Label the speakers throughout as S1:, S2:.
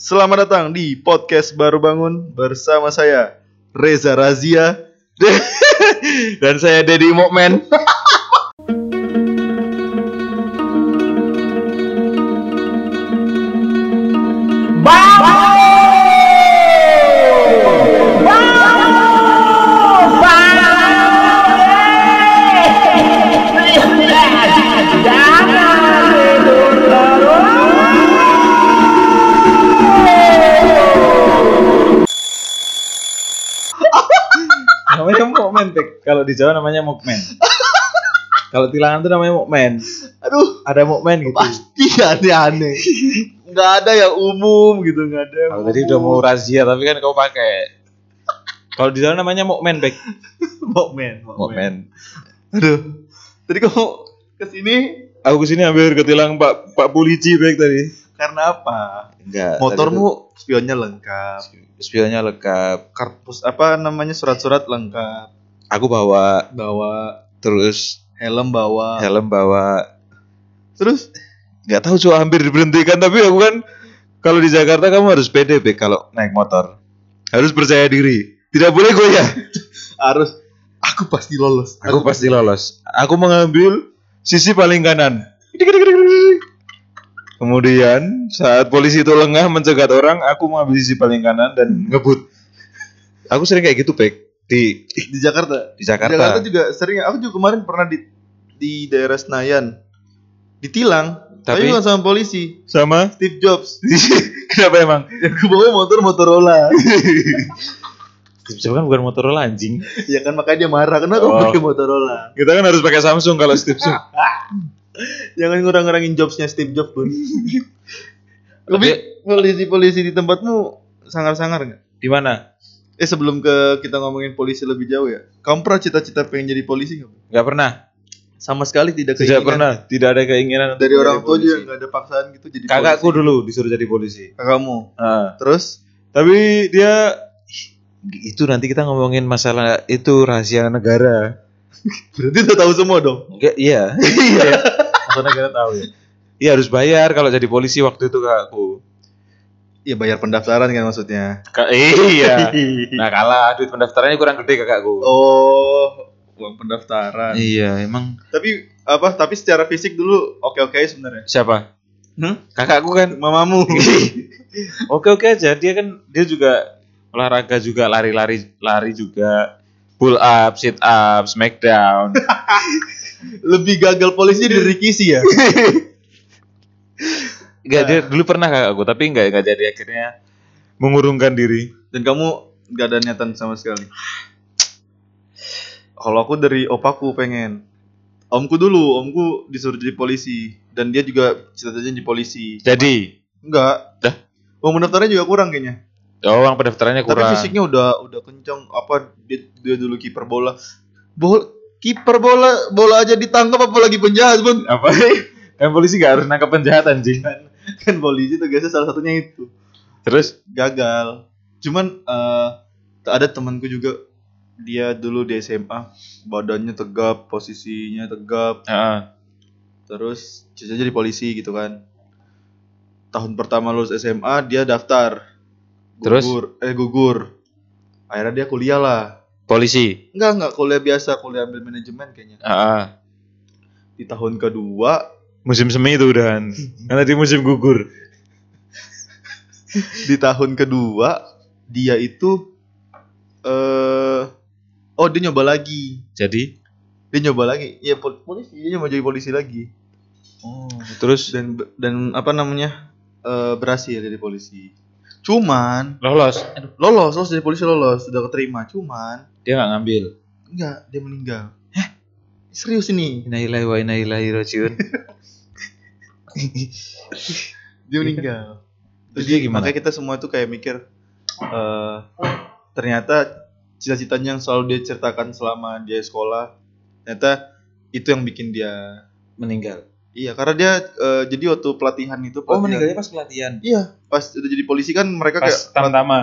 S1: Selamat datang di podcast Baru Bangun bersama saya Reza Razia
S2: Dan saya Dedi Mokmen. di Jawa namanya Mokmen. Kalau tilangan tuh namanya Mokmen.
S1: Aduh
S2: Ada Mokmen gitu.
S1: pasti aneh-aneh Nggak ada yang umum gitu Nggak ada yang
S2: Kalau tadi udah mau razia tapi kan kau pakai. Kalau di Jawa namanya Mokmen, Pek.
S1: Mokmen
S2: Mokmen.
S1: Aduh Tadi kamu ke sini
S2: Aku ke sini hampir ketilang Pak Pak polisi Pek tadi.
S1: karena apa?
S2: Enggak.
S1: Motormu spionnya lengkap
S2: spionnya lengkap.
S1: Karpus apa namanya surat-surat lengkap
S2: Aku bawa
S1: Bawa
S2: terus.
S1: helm bawa
S2: helm bawa
S1: Terus?
S2: Nggak tahu cuma hampir diberhentikan tapi aku kan kalau di Jakarta kamu harus pede Bek, kalau naik motor. Harus percaya diri. Tidak boleh goyah.
S1: Harus. Aku pasti lolos.
S2: Aku pasti lolos. Aku mengambil sisi paling kanan. Kemudian saat polisi itu lengah mencegat orang aku mengambil sisi paling kanan dan ngebut. Aku sering kayak gitu Bek di
S1: Di Jakarta?
S2: Di Jakarta,
S1: Jakarta juga sering. Aku juga kemarin pernah di di daerah Senayan. Ditilang. Tapi,
S2: Tapi-
S1: bukan sama polisi.
S2: Sama?
S1: Steve Jobs.
S2: Kenapa emang?
S1: Yang gue bawa motor Motorola.
S2: Steve Jobs kan bukan Motorola anjing.
S1: Ya kan makanya dia marah. Kenapa
S2: Oh.
S1: pakai Motorola?
S2: Kita kan harus pakai Samsung kalau Steve Jobs.
S1: Jangan ngurang-ngurangin jobsnya Steve Jobs pun tapi polisi-polisi di tempatmu sangar-sangar nggak?
S2: Di mana
S1: eh sebelum ke kita ngomongin polisi lebih jauh ya kamu pernah cita-cita pengen jadi polisi nggak
S2: nggak pernah.
S1: Sama sekali tidak
S2: tidak
S1: keinginan.
S2: pernah. Tidak ada keinginan
S1: dari orang tua juga nggak ada paksaan gitu jadi
S2: kakakku
S1: polisi.
S2: dulu disuruh jadi polisi.
S1: Kakakmu?
S2: Ah,
S1: terus?
S2: Tapi dia itu nanti kita ngomongin masalah itu rahasia negara.
S1: Berarti udah tahu semua dong?
S2: Enggak, iya. Iya. Negara tahu ya. Iya harus bayar kalau jadi polisi waktu itu kakakku
S1: Iya bayar pendaftaran kan maksudnya.
S2: Ka- iya nah kalah duit pendaftarannya kurang gede kakakku
S1: Oh, uang pendaftaran.
S2: iya emang
S1: Tapi apa? Tapi secara fisik dulu oke-oke sebenarnya.
S2: siapa
S1: Hmm?
S2: kakakku kan
S1: Mamamu.
S2: oke oke aja dia kan dia juga olahraga juga lari-lari lari juga pull up sit up smackdown
S1: Lebih gagal polisi dari Kisi ya.
S2: Enggak dia dulu pernah kakakku tapi enggak enggak jadi akhirnya mengurungkan diri
S1: Dan kamu gak ada niatan sama sekali. Kalau aku dari opaku pengen. Omku dulu, omku disuruh jadi polisi dan dia juga cita-citanya jadi polisi.
S2: jadi
S1: Enggak.
S2: Dah?
S1: Uang pendaftarannya juga kurang kayaknya.
S2: oh uang pendaftarannya
S1: Tapi
S2: kurang
S1: fisiknya udah udah kencang apa dia, dia dulu kiper bola. Bol kiper bola bola aja ditangkap apalagi penjahat pun.
S2: apa kan polisi gak harus nangkap penjahat anjing
S1: Kan polisi tugasnya salah satunya itu.
S2: terus
S1: Gagal. Cuman eh ada temanku juga dia dulu di SMA badannya tegap, posisinya tegap,
S2: heeh.
S1: terus cita jadi polisi gitu kan. Tahun pertama lulus SMA dia daftar.
S2: Terus?
S1: Gugur, eh gugur. Akhirnya dia kuliah lah.
S2: polisi
S1: Enggak, enggak kuliah biasa, kuliah ambil manajemen kayaknya.
S2: Heeh.
S1: Di tahun kedua,
S2: musim semi itu udahan karena di musim gugur
S1: di tahun kedua dia itu eh oh dia nyoba lagi.
S2: jadi
S1: Dia nyoba lagi. Iya, pol- polisi, dia nyoba jadi polisi lagi.
S2: oh terus
S1: Dan dan apa namanya? eh berhasil jadi polisi. Cuman
S2: lolos
S1: lolos, lolos jadi polisi lolos, sudah keterima. Cuman
S2: dia nggak ngambil
S1: enggak, dia meninggal. Serius ini.
S2: Innalillahi wa inna ilaihi rajiun.
S1: Dia meninggal.
S2: Terus dia gimana?
S1: Makanya kita semua tuh kayak mikir eh ternyata cita-citanya yang selalu dia ceritakan selama dia sekolah ternyata itu yang bikin dia
S2: meninggal.
S1: Iya karena dia eh, jadi waktu pelatihan itu
S2: oh
S1: pelatihan-
S2: meninggalnya pas pelatihan?
S1: Iya pas udah jadi polisi kan mereka
S2: pas
S1: kayak
S2: tam-tama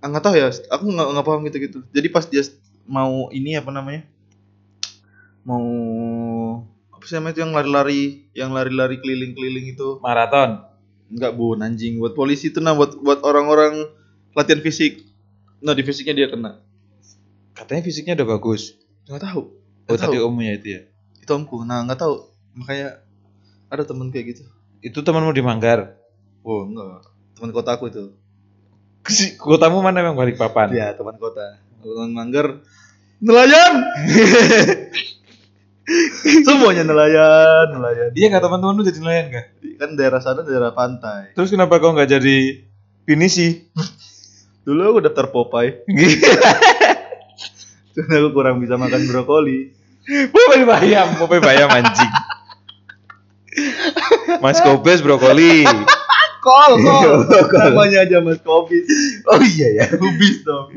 S1: Ah, nggak tahu ya aku nggak nggak paham gitu gitu jadi pas dia mau ini apa namanya mau apa sih namanya itu yang lari-lari yang lari-lari keliling-keliling itu
S2: maraton
S1: Enggak bun anjing buat polisi itu nah buat buat orang-orang latihan fisik. Nah di fisiknya dia kena.
S2: Katanya fisiknya udah bagus.
S1: Nggak tahu.
S2: Oh
S1: Nggak
S2: tadi
S1: tahu.
S2: omnya itu ya.
S1: Itu omku. Nah nggak tahu. Makanya ada temen kayak gitu.
S2: Itu temanmu di Manggar.
S1: Oh enggak. Teman kotaku itu.
S2: Si- Kotamu mana emang balik papan?
S1: Iya teman kota. Teman manggar. Nelayan. Semuanya nelayan, nelayan.
S2: Iya nggak teman-teman lu jadi nelayan nggak?
S1: Kan daerah sana daerah pantai.
S2: Terus kenapa kau nggak jadi pinisi?
S1: Dulu aku daftar Popeye. Karena aku kurang bisa makan brokoli.
S2: Popeye bayam, Popeye bayam anjing. Mas Kobes brokoli.
S1: Kol, kol. Namanya aja Mas Kobis.
S2: Oh iya ya.
S1: Kubis dong.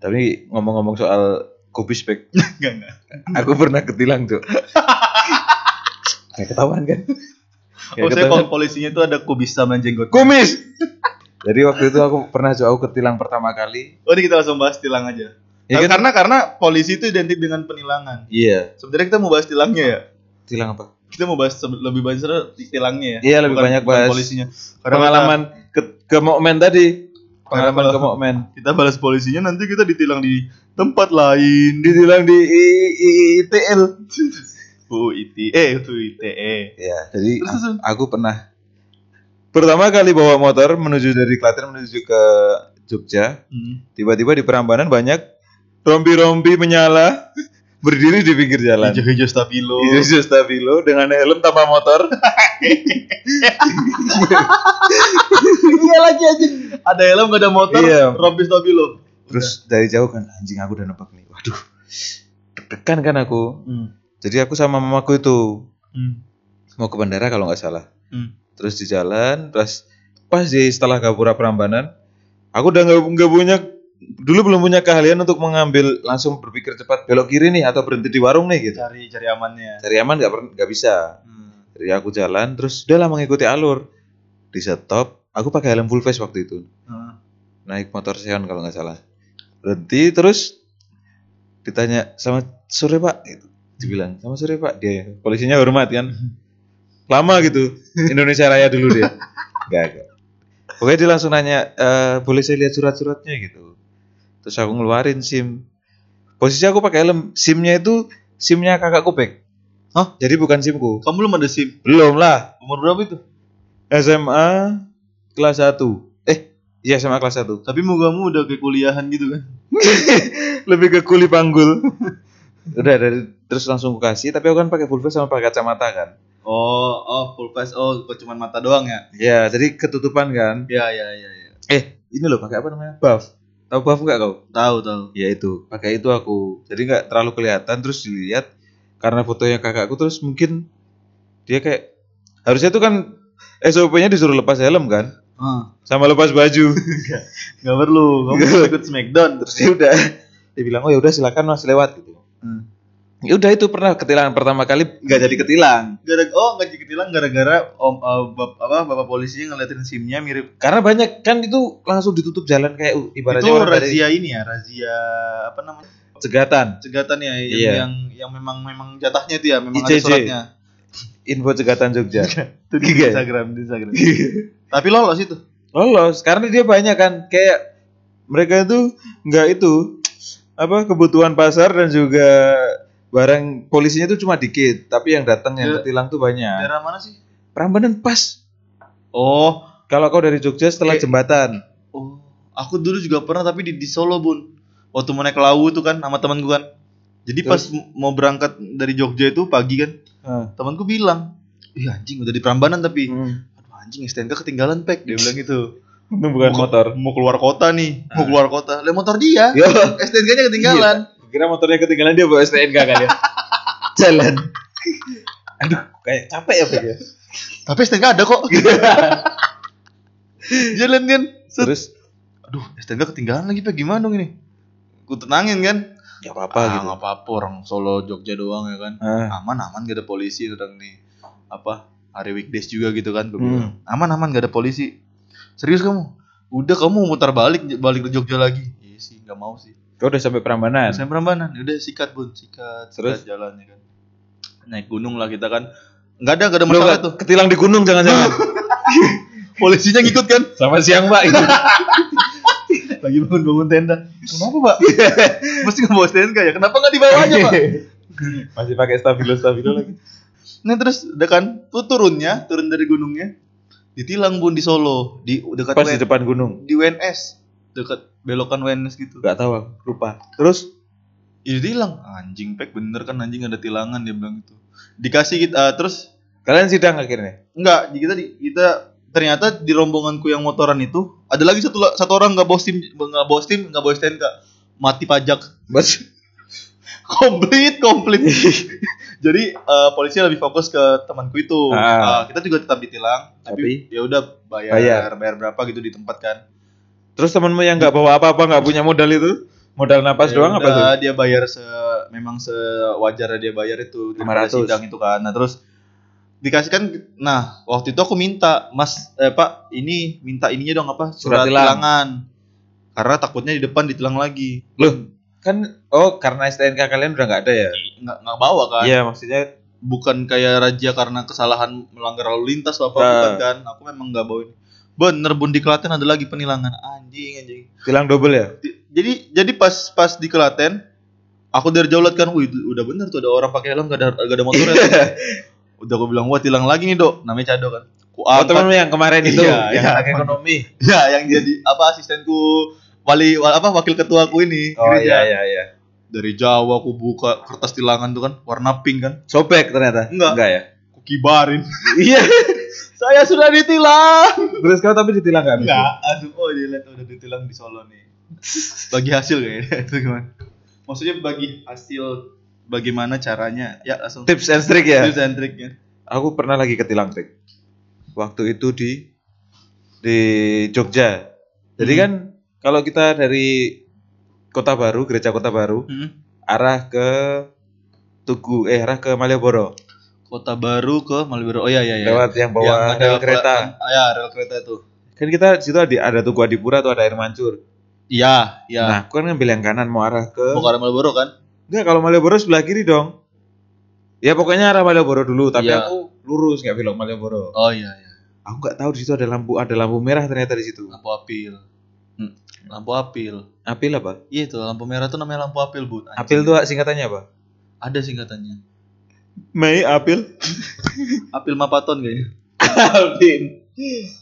S2: Tapi ngomong-ngomong soal kubis bek,
S1: Enggak, enggak.
S2: aku pernah ketilang tuh. Kayak ketahuan kan? Kayak
S1: Oh, saya pol- polisinya itu ada kubis sama jenggot.
S2: Kumis. Jadi waktu itu aku pernah coba aku ketilang pertama kali.
S1: Oh, ini kita langsung bahas tilang aja.
S2: Ya
S1: Nah,
S2: kan?
S1: Karena karena polisi itu identik dengan penilangan.
S2: Iya.
S1: Sebenarnya kita mau bahas tilangnya ya.
S2: Tilang apa?
S1: Kita mau bahas lebih banyak tilangnya ya.
S2: Iya, lebih
S1: Bukan-
S2: banyak
S1: bukan
S2: bahas
S1: polisinya. Karena
S2: Pengalaman ke, ke Mokmen tadi. Pengalaman ke Mokmen.
S1: Kita, balas polisinya nanti kita ditilang di tempat lain.
S2: Ditilang di ITL.
S1: Oh, ITE, eh itu ITE.
S2: Ya, jadi
S1: Terus,
S2: aku pernah pertama kali bawa motor menuju dari Klaten menuju ke Jogja.
S1: Hmm.
S2: Tiba-tiba di Prambanan banyak rompi-rompi menyala berdiri di pinggir jalan.
S1: Hijau-hijau stabilo.
S2: Yesus Stabilo dengan helm tanpa motor.
S1: iya lagi aja. Ada helm gak ada motor.
S2: Iya.
S1: Rompi stabilo.
S2: Terus dari jauh kan anjing aku udah nebak nih. Waduh. Deg-degan kan aku.
S1: Hmm.
S2: Jadi aku sama mamaku itu
S1: Hmm.
S2: mau ke bandara kalau nggak salah.
S1: Hmm.
S2: Terus di jalan, terus pas di setelah Gapura Prambanan, aku udah nggak nggak punya dulu belum punya keahlian untuk mengambil langsung berpikir cepat belok kiri nih atau berhenti di warung nih gitu.
S1: Cari cari amannya.
S2: Cari aman nggak nggak bisa.
S1: Hmm.
S2: Jadi aku jalan terus udah lah mengikuti alur. Di stop, aku pakai helm full face waktu itu.
S1: Hmm.
S2: Naik motor Xeon kalau nggak salah. Berhenti terus ditanya sama sore pak, gitu. dibilang sama sore pak. Dia polisinya hormat kan. Lama gitu. Indonesia Raya dulu dia. Gak, gak. Pokoknya dia langsung nanya, e, boleh saya lihat surat-suratnya gitu. Terus aku ngeluarin SIM. Posisi aku pakai helm, SIM-nya itu SIM-nya kakakku Bek.
S1: Hah?
S2: Jadi bukan SIM-ku.
S1: Kamu belum ada SIM?
S2: Belum lah.
S1: Umur berapa itu?
S2: SMA kelas 1. Eh, iya SMA kelas 1.
S1: Tapi mugamu udah kayak kuliahan gitu kan?
S2: Lebih ke kuli panggul. Udah dari terus langsung aku kasih, tapi aku kan pakai full face sama pakai kacamata kan.
S1: Oh, oh full face. Oh, kok cuma mata doang ya?
S2: Ya, jadi ketutupan kan.
S1: Iya, iya, iya, iya.
S2: Eh, ini loh pakai apa namanya? Buff. Tahu buff enggak kau?
S1: Tahu, tahu.
S2: Ya itu, pakai itu aku. Jadi nggak terlalu kelihatan terus dilihat karena fotonya kakakku terus mungkin dia kayak harusnya tuh kan SOP-nya disuruh lepas helm kan
S1: Ah,
S2: sama lepas baju.
S1: nggak perlu. Kamu ikut Smackdown.
S2: terus dia udah dia bilang, "Oh ya udah silakan Mas lewat." gitu.
S1: Hmm.
S2: Ya udah itu pernah ketilang pertama kali nggak jadi ketilang.
S1: Gara oh nggak jadi ketilang gara-gara om eh, bap- apa bapak polisinya ngeliatin simnya mirip
S2: Karena banyak kan itu langsung ditutup jalan kayak uh, ibaratnya
S1: itu
S2: orang dari
S1: razia ini ya razia apa namanya
S2: cegatan.
S1: cegatan ya yang,
S2: Iya.
S1: yang yang memang memang jatahnya itu ya memang ada
S2: ICJ.
S1: suratnya
S2: Info cegatan Jogja.
S1: itu di
S2: Tiga ya?
S1: Instagram di Instagram tapi lolos itu
S2: Lolos karena dia banyak kan kayak mereka itu nggak itu apa kebutuhan pasar dan juga barang polisinya itu cuma dikit tapi yang datang yang
S1: Ya.
S2: ketilang tuh banyak.
S1: daerah mana sih
S2: Prambanan pas.
S1: oh
S2: Kalau kau dari Jogja setelah
S1: Kayak-
S2: jembatan.
S1: oh aku dulu juga pernah tapi di, di Solo bun waktu mau naik Lawu tuh kan sama temanku kan jadi pas m- mau berangkat dari Jogja itu pagi kan
S2: Ah.
S1: temanku bilang ih anjing udah di Prambanan tapi
S2: Hmm.
S1: aduh anjing STNK ketinggalan pek dia bilang gitu
S2: Itu bukan
S1: Mau
S2: motor.
S1: mau keluar kota nih mau keluar kota lihat motor dia STNK-nya ketinggalan
S2: kira motornya ketinggalan dia bawa STNK kali ya. Jalan. Aduh, kayak capek ya, Pak ya.
S1: tapi STNK ada kok jalan kan Set.
S2: Terus
S1: aduh STNK ketinggalan lagi pak gimana dong ini ku tenangin kan
S2: ya apa-apa
S1: ah,
S2: gitu.
S1: nggak apa-apa orang Solo Jogja doang ya kan
S2: Ah.
S1: aman aman gak ada polisi sedang nih apa hari weekdays juga gitu kan
S2: Hmm.
S1: aman aman gak ada polisi serius kamu udah kamu mutar balik balik ke Jogja lagi iya sih nggak mau sih
S2: Kau udah sampai Prambanan.
S1: saya Prambanan udah sikat bun sikat
S2: Terus?
S1: sikat jalan ya kan naik gunung lah kita kan nggak ada nggak ada masalah
S2: kan?
S1: tuh
S2: Ketilang di gunung jangan-jangan.
S1: Polisinya ngikut kan?
S2: Selamat siang mbak. Itu.
S1: Lagi bangun-bangun tenda. Kenapa, Pak? Mesti nggak bawa tenda ya? Kenapa nggak dibawanya, Pak?
S2: Masih pakai stabilo stabilo lagi.
S1: Nah terus udah kan, tuh turunnya, turun dari gunungnya, ditilang bun di Solo, di dekat
S2: Pas di depan gunung.
S1: di WNS, dekat belokan WNS gitu.
S2: Gak tahu aku, lupa. Terus
S1: Ya ditilang, anjing pek bener kan anjing ada tilangan dia bilang gitu. Dikasih kita, terus
S2: kalian sidang akhirnya.
S1: enggak, kita kita ternyata di rombonganku yang motoran itu ada lagi satu satu orang nggak bawa SIM, nggak bawa SIM, nggak bawa STNK, mati pajak.
S2: Bos.
S1: komplit komplit jadi eh, polisi lebih fokus ke temanku itu
S2: Ah.
S1: Ah, kita juga tetap ditilang tapi,
S2: Tapi?
S1: ya udah bayar,
S2: Bayar.
S1: bayar berapa gitu di tempat kan
S2: Terus temenmu yang nggak bawa apa-apa, nggak punya modal itu, modal napas
S1: Ya
S2: doang apa tuh?
S1: dia bayar se memang sewajarnya dia bayar itu daripada
S2: 500.
S1: sidang itu kan nah terus dikasihkan nah waktu itu aku minta mas eh pak ini minta ininya dong apa
S2: Surat
S1: surat,
S2: tilang.
S1: tilangan karena takutnya di depan ditilang lagi
S2: Loh, kan oh karena STNK kalian udah nggak ada ya?
S1: nggak nggak bawa kan
S2: Iya, maksudnya
S1: bukan kayak raja karena kesalahan melanggar lalu lintas atau apa
S2: Nah.
S1: bukan kan aku memang nggak bawa ini bener bun di Klaten ada lagi penilangan anjing anjing
S2: bilang double ya?
S1: Di- jadi jadi pas pas di Klaten aku dari jauh liat kan wih udah bener tuh ada orang pakai helm gak ada gak ada motornya tuh. udah aku bilang wah tilang lagi nih dok namanya Cado kan ku
S2: Oh, temenmu yang kemarin itu,
S1: Iya,
S2: yang
S1: iya.
S2: anak ekonomi.
S1: ya yang jadi apa asistenku wali wa- apa wakil ketuaku ini
S2: Oh
S1: gereja.
S2: iya iya iya.
S1: dari jauh aku buka kertas tilangan tuh kan warna pink kan
S2: Sobek ternyata.
S1: Enggak.
S2: Enggak ya?
S1: Kibarin
S2: Iya.
S1: saya sudah ditilang
S2: Terus kau tapi ditilang kan?
S1: Enggak, langsung oh dia lihat udah ditilang di Solo nih. Bagi hasil kayaknya itu gimana? Maksudnya bagi hasil bagaimana caranya? Ya langsung
S2: Tips and trick ya?
S1: tips and triknya.
S2: Aku pernah lagi ketilang trik. Waktu itu di di Jogja. Jadi
S1: Hmm.
S2: kan kalau kita dari Kota Baru, gereja Kota Baru,
S1: Hmm.
S2: arah ke Tugu, eh arah ke Malioboro.
S1: Kota Baru ke Malioboro. Oh iya iya iya.
S2: Lewat yang bawa
S1: Yang
S2: rel kereta.
S1: Ah, ya, rel kereta itu.
S2: Kan kita di situ ada, ada Tugu Adipura atau ada air mancur.
S1: Iya, iya.
S2: Nah, aku kan ngambil yang kanan mau arah ke
S1: Mau ke arah Malioboro kan?
S2: Enggak, kalau Malioboro sebelah kiri dong. Ya pokoknya arah Malioboro dulu, tapi
S1: Iya.
S2: aku lurus nggak belok Malioboro.
S1: Oh iya iya.
S2: Aku nggak tahu di situ ada lampu ada lampu merah ternyata di situ.
S1: Lampu apil. Hmm. Lampu apil.
S2: Apil apa?
S1: Iya itu lampu merah tuh namanya lampu apil, Bu.
S2: Apil tuh singkatannya apa?
S1: ada singkatannya.
S2: Mei Apil.
S1: Apil Mapaton kayaknya.
S2: Alvin.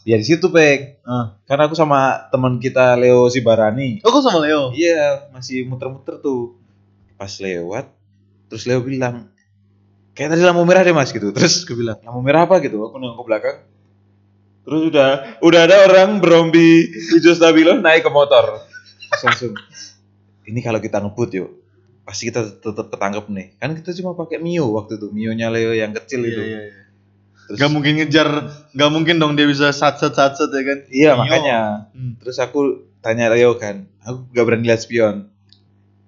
S2: Ya di situ pek.
S1: Ah.
S2: Karena aku sama teman kita Leo Sibarani.
S1: Oh, kok sama Leo?
S2: Iya, masih muter-muter tuh. Pas lewat, terus Leo bilang, kayak tadi lampu merah deh mas gitu. Terus gue bilang, lampu merah apa gitu? Aku nengok ke belakang. Terus udah, udah ada orang berombi hijau stabilo naik ke motor. Terus langsung, ini kalau kita ngebut yuk, pasti kita tetap ketangkep nih. Kan kita cuma pakai Mio waktu itu, Mio-nya Leo yang kecil
S1: Iya,
S2: itu.
S1: iya, iya.
S2: Terus,
S1: Gak mungkin ngejar, gak mungkin dong dia bisa satset satset ya kan?
S2: Iya
S1: Mio.
S2: makanya.
S1: Hmm.
S2: Terus aku tanya Leo kan, aku gak berani lihat spion.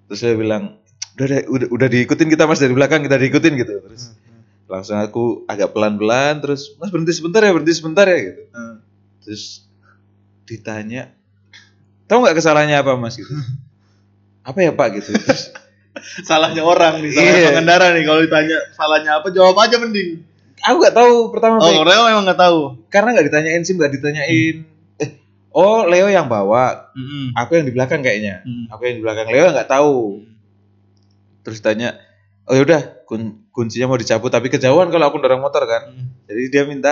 S2: Terus dia bilang, udah deh, udah, udah diikutin kita mas dari belakang kita diikutin gitu. Terus langsung aku agak pelan-pelan, terus mas berhenti sebentar ya, berhenti sebentar ya gitu.
S1: Hmm.
S2: Terus ditanya, tahu nggak kesalahannya apa mas gitu? Apa ya pak gitu? Terus,
S1: Salahnya orang nih, salahnya
S2: Iya.
S1: pengendara nih. Kalau ditanya salahnya apa, jawab aja mending.
S2: aku nggak tahu pertama
S1: Oh. Leo memang gak tahu.
S2: karena nggak ditanyain sim, nggak ditanyain. Eh, oh Leo yang bawa,
S1: Mm-mm.
S2: aku yang di belakang kayaknya.
S1: Mm.
S2: Aku yang di belakang Leo nggak tahu. Terus tanya, oh yaudah kun- kuncinya mau dicabut tapi kejauhan kalau aku dorong motor kan.
S1: Mm.
S2: Jadi dia minta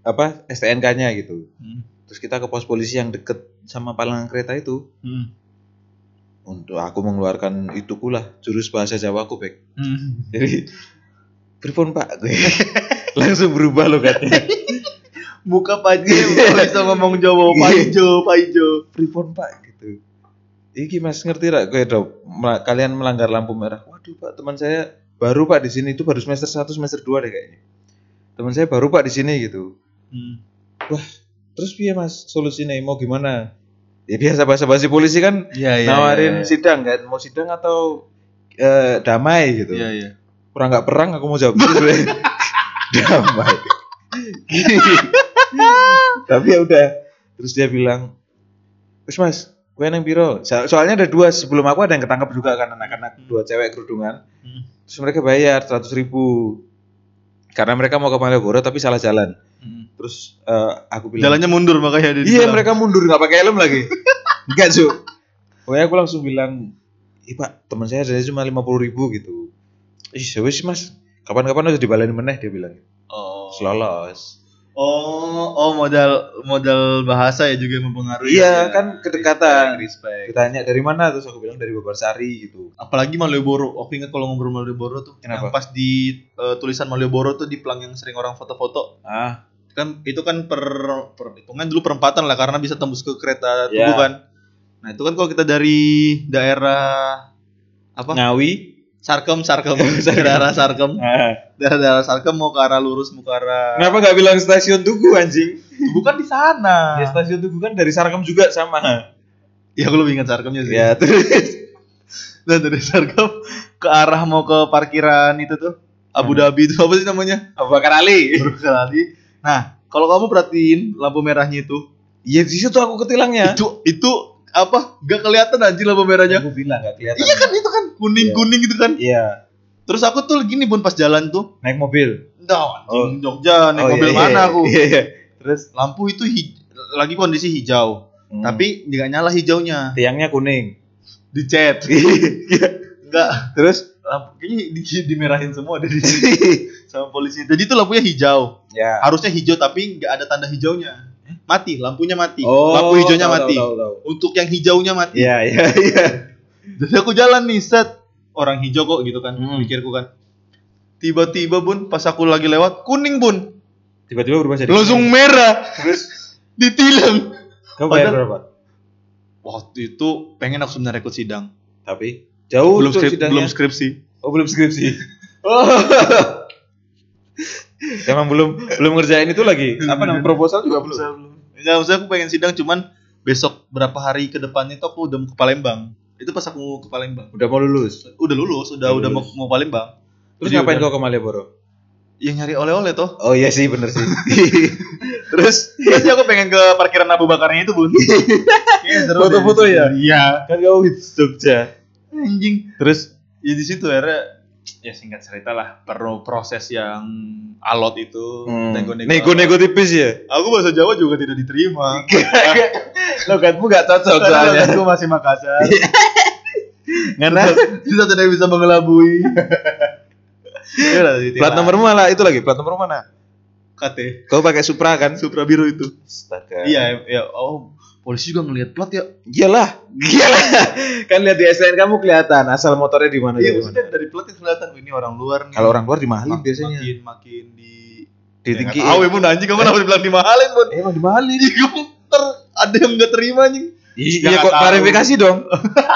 S2: apa STNK-nya gitu.
S1: Mm.
S2: Terus kita ke pos polisi yang deket sama palangan kereta itu
S1: Mm.
S2: Untuk aku mengeluarkan itu pula jurus bahasa Jawa aku Bek.
S1: Mm.
S2: Jadi pripun Pak? Langsung berubah loh katanya.
S1: Muka Pak J bisa ngomong Jawa,
S2: Iya.
S1: Pak Ijo.
S2: pripun Pak gitu. Iki Mas ngerti rak gue dok kalian melanggar lampu merah. Waduh Pak, teman saya baru Pak di sini itu baru semester 1 semester 2 deh kayaknya. Teman saya baru Pak di sini gitu.
S1: Mm.
S2: Terus piye Mas solusinya mau gimana? Ya biasa bahasa basi polisi kan
S1: Iya, iya.
S2: nawarin
S1: iya,
S2: sidang kan, mau sidang atau eh, damai gitu.
S1: Iya, iya.
S2: Kurang nggak perang aku mau jawab sebenarnya. damai. Tapi ya udah. Terus dia bilang, "Wes Mas, gue yang biro." So- soalnya ada dua sebelum aku ada yang ketangkep juga kan anak-anak dua cewek kerudungan.
S1: Mm.
S2: Terus mereka bayar 100 ribu karena mereka mau ke Malioboro tapi salah jalan.
S1: Mm.
S2: Terus eh, aku bilang
S1: Jalannya mundur makanya dia
S2: iya mereka mundur nggak pakai helm lagi enggak cu pokoknya aku langsung bilang iya pak teman saya ada cuma lima puluh ribu gitu ih ya wis mas kapan-kapan harus dibalain meneh dia bilang
S1: Oh.
S2: selolos
S1: Oh, oh modal modal bahasa ya juga yang mempengaruhi.
S2: iya
S1: ya.
S2: kan kedekatan
S1: Respect.
S2: ditanya dari mana terus aku bilang dari Babarsari gitu
S1: Apalagi Malioboro. Aku ingat kalau ngobrol Malioboro tuh.
S2: Kenapa?
S1: Yang pas di eh, tulisan Malioboro tuh di pelang yang sering orang foto-foto.
S2: ah
S1: Kan itu kan per perhitungan dulu perempatan lah karena bisa tembus ke kereta
S2: Iya.
S1: tubuh kan. Nah, itu kan kalau kita dari daerah apa?
S2: Ngawi
S1: Sarkem, Sarkem, daerah Sarkem,
S2: ah.
S1: daerah-daerah Sarkem mau ke arah lurus, mau ke arah.
S2: kenapa nggak bilang stasiun Tugu anjing
S1: Bukan di sana.
S2: ya stasiun Tugu kan dari Sarkem juga sama
S1: Ya aku lebih ingat Sarkemnya sih.
S2: ya terus
S1: Nah dari Sarkem ke arah mau ke parkiran itu tuh Abu. Dhabi itu apa sih namanya?
S2: Abu Bakar Ali
S1: Kali. Nah kalau kamu perhatiin lampu merahnya itu,
S2: Iya di situ aku ketilangnya.
S1: itu itu apa? Gak kelihatan anjing lampu merahnya.
S2: Aku bilang nggak kelihatan.
S1: Iya kan itu kan kuning kuning gitu kan.
S2: Iya.
S1: Terus aku tuh gini pun pas jalan tuh,
S2: Naik mobil. Oh.
S1: anjing Jogja naik
S2: Oh,
S1: mobil
S2: iya,
S1: mana
S2: iya,
S1: aku?
S2: Iya iya. Terus
S1: Lampu itu hij- lagi kondisi hijau,
S2: hmm,
S1: tapi nggak nyala hijaunya,
S2: tiangnya kuning.
S1: dicet.
S2: Iya.
S1: Enggak,
S2: Terus
S1: lampu kayaknya di, dimerahin semua dari sama polisi. Jadi itu lampunya hijau.
S2: ya.
S1: harusnya hijau tapi nggak ada tanda hijaunya mati lampunya mati
S2: Oh,
S1: lampu hijaunya
S2: tahu,
S1: mati
S2: tahu, tahu, tahu.
S1: untuk yang hijaunya mati
S2: Iya iya iya.
S1: jadi aku jalan nih set orang hijau kok gitu kan
S2: Hmm.
S1: mikirku kan tiba-tiba bun pas aku lagi lewat kuning bun
S2: Tiba-tiba berubah jadi
S1: langsung
S2: kuning.
S1: merah
S2: Terus
S1: ditilang
S2: kamu bayar
S1: Padahal-
S2: berapa?
S1: waktu itu pengen aku sebenarnya ikut sidang
S2: Tapi jauh
S1: belum skrip,
S2: sidangnya.
S1: belum skripsi
S2: Oh belum skripsi. Emang belum belum ngerjain itu lagi. Apa namanya proposal juga belum.
S1: Enggak, maksudnya aku pengen sidang cuman besok berapa hari ke depannya itu aku udah mau ke Palembang itu pas aku ke Palembang
S2: Udah mau lulus.
S1: udah lulus udah
S2: Udah
S1: udah mau,
S2: lulus.
S1: mau Palembang
S2: Terus
S1: Jadi
S2: ngapain
S1: udah-
S2: kau ke Malioboro?
S1: yang nyari oleh-oleh toh
S2: Oh iya sih bener sih.
S1: Terus Iya sih aku pengen ke parkiran Abu Bakarnya itu bun. Deh
S2: Foto-foto ya?
S1: Iya.
S2: kan kau Jogja.
S1: Anjing.
S2: Terus
S1: Ya di situ akhirnya ya singkat cerita lah perlu proses yang alot itu
S2: hmm,
S1: nego-nego.
S2: nego-nego tipis ya.
S1: Aku bahasa Jawa juga tidak diterima.
S2: Logatmu gak cocok
S1: Soalnya aku masih Makassar.
S2: Karena
S1: Kita tidak bisa mengelabui. Ya udah, ditilang.
S2: plat nomormu malah itu lagi, plat nomor mana?
S1: KT
S2: Kau pakai Supra kan?
S1: Supra biru itu.
S2: Astaga.
S1: Iya, ya oh polisi juga ngelihat plat ya.
S2: Iyalah, iyalah. kan lihat di STN kamu kelihatan asal motornya di mana
S1: Iya,
S2: dari
S1: maksudnya
S2: mana.
S1: dari plat itu kelihatan "Oh, ini orang luar nih.
S2: Kalau orang luar dimahalin
S1: Mak-
S2: biasanya.
S1: makin makin di
S2: Di
S1: Ya, tahu ya bun anjing kamu kenapa dibilang dimahalin bun
S2: Eh, emang dimahalin.
S1: Ih, kamu ter ada yang nggak terima anjing
S2: Iya,
S1: nggak
S2: kok
S1: tahu.
S2: klarifikasi dong.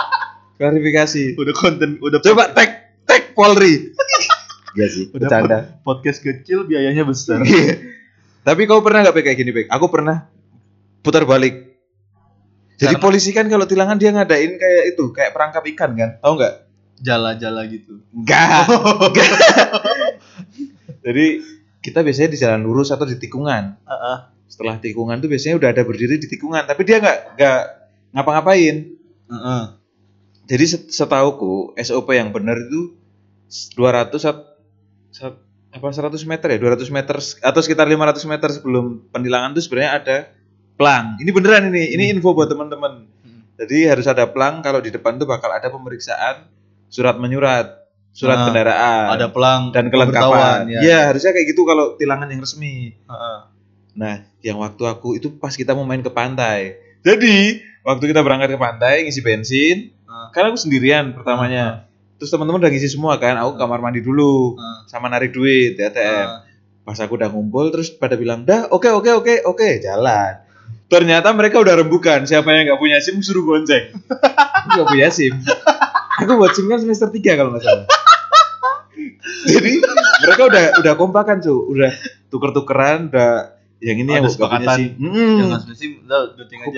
S2: klarifikasi.
S1: udah konten udah
S2: Coba tag tag Polri. Iya sih,
S1: udah
S2: bercanda.
S1: pod- podcast kecil biayanya besar
S2: Tapi kau pernah nggak kayak gini, Pek? Aku pernah putar balik. Jadi
S1: Karena-
S2: polisi kan kalau tilangan dia ngadain kayak itu, kayak perangkap ikan kan? Tahu nggak?
S1: jala-jala gitu
S2: Enggak. Jadi kita biasanya di jalan lurus atau di tikungan.
S1: Heeh.
S2: Setelah tikungan tuh biasanya udah ada berdiri di tikungan, tapi dia nggak nggak ngapa-ngapain.
S1: Heeh.
S2: Jadi set- setauku SOP yang benar itu 200 sat, sat- apa 100 meter ya 200 meter atau sekitar 500 meter sebelum penilangan itu sebenarnya ada plang. Ini beneran ini, ini info buat teman-teman.
S1: Hmm.
S2: Jadi harus ada plang kalau di depan tuh bakal ada pemeriksaan surat menyurat, surat
S1: Ah,
S2: kendaraan,
S1: ada pelang
S2: dan kelengkapan.
S1: ya.
S2: Iya, harusnya kayak gitu kalau tilangan yang resmi.
S1: Heeh.
S2: Nah, yang waktu aku itu pas kita mau main ke pantai. Jadi, waktu kita berangkat ke pantai ngisi bensin,
S1: Ah.
S2: kan aku sendirian pertamanya. Terus teman-teman udah ngisi semua kan, aku kamar mandi dulu
S1: Ah.
S2: sama narik duit di ATM.
S1: Ah.
S2: Pas aku udah ngumpul terus pada bilang, "Dah, oke oke oke oke, jalan." Ternyata mereka udah rembukan, siapa yang nggak punya SIM suruh gonceng. nggak punya SIM. Aku buat SIM kan semester 3 kalau nggak salah. Jadi mereka udah udah kompakan tuh, udah tuker-tukeran, udah yang ini
S1: Ada
S2: yang nggak punya. SIM. Hmm.
S1: Yang ngasih SIM udah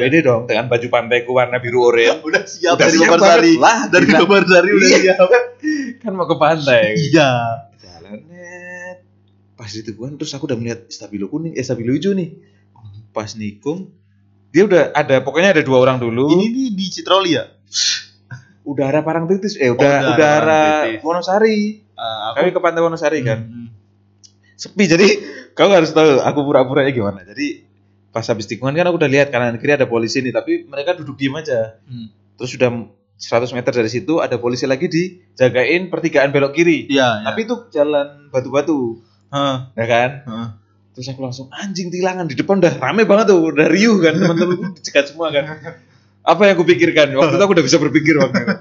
S1: aja.
S2: dong dengan baju pantaiku warna biru oranye.
S1: Udah siap
S2: Udah
S1: dari
S2: banget
S1: Sari.
S2: lah,
S1: Dari
S2: gila.
S1: Babar Sari udah
S2: Iya.
S1: siap.
S2: kan mau ke pantai.
S1: Iya.
S2: Jalan net. Pas di tikungan terus aku udah melihat stabilo kuning, eh stabilo hijau nih. Pas nikung, dia udah ada pokoknya ada dua orang dulu.
S1: Ini nih di Citroli ya?
S2: udara Parangtritis, eh udah
S1: udara
S2: udara
S1: Parangtritis.
S2: Wonosari.
S1: Ah,
S2: Kami ke pantai Wonosari kan.
S1: Hmm.
S2: Sepi jadi Kau harus tahu aku pura-puranya gimana. Jadi pas habis tikungan kan aku udah lihat kanan kiri ada polisi nih, tapi mereka duduk diem aja.
S1: Hmm.
S2: Terus sudah 100 meter dari situ ada polisi lagi dijagain pertigaan belok kiri.
S1: Iya,
S2: Tapi itu jalan batu-batu,
S1: Heeh.
S2: ya kan?
S1: Heeh.
S2: Terus aku langsung anjing tilangan di depan udah rame banget tuh, udah riuh kan teman-teman dicegat semua kan. Apa yang aku pikirkan? Waktu itu aku udah bisa berpikir waktu itu.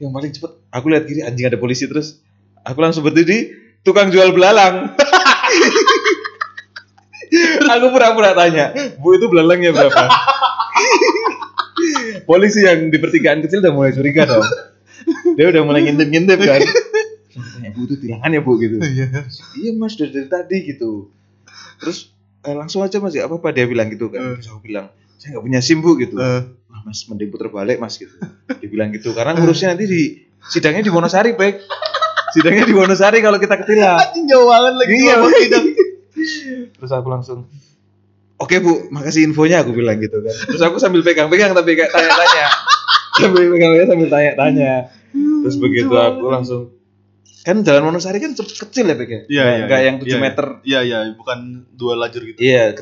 S2: Yang paling cepet, aku lihat kiri anjing ada polisi terus aku langsung berdiri tukang jual belalang. aku pura-pura tanya, bu itu belalangnya berapa? polisi yang di pertigaan kecil udah mulai curiga dong. Dia udah mulai ngintip-ngintip kan. Tanya, bu itu tilangan ya bu gitu. iya mas dari, dari tadi gitu terus eh, langsung aja mas ya. Apa apa dia bilang gitu kan?
S1: Eh.
S2: terus aku bilang saya nggak punya sim bu gitu.
S1: Eh,
S2: Wah, mas mending puter balik mas gitu. Dia bilang gitu. Karena ngurusnya nanti di sidangnya di Wonosari pek sidangnya di Wonosari kalau kita ketilang.
S1: Anjing jauh banget lagi
S2: Iya.
S1: sidang.
S2: terus aku langsung oke bu makasih infonya aku bilang gitu kan. Terus aku sambil pegang-pegang tapi kayak tanya-tanya. Sambil pegang-pegang sambil tanya-tanya. Terus begitu aku langsung kan jalan Wonosari kan kecil ya pek ya
S1: Iya, iya.
S2: nggak yang 7
S1: Iya, iya.
S2: meter
S1: Iya, iya, bukan dua lajur gitu.
S2: iya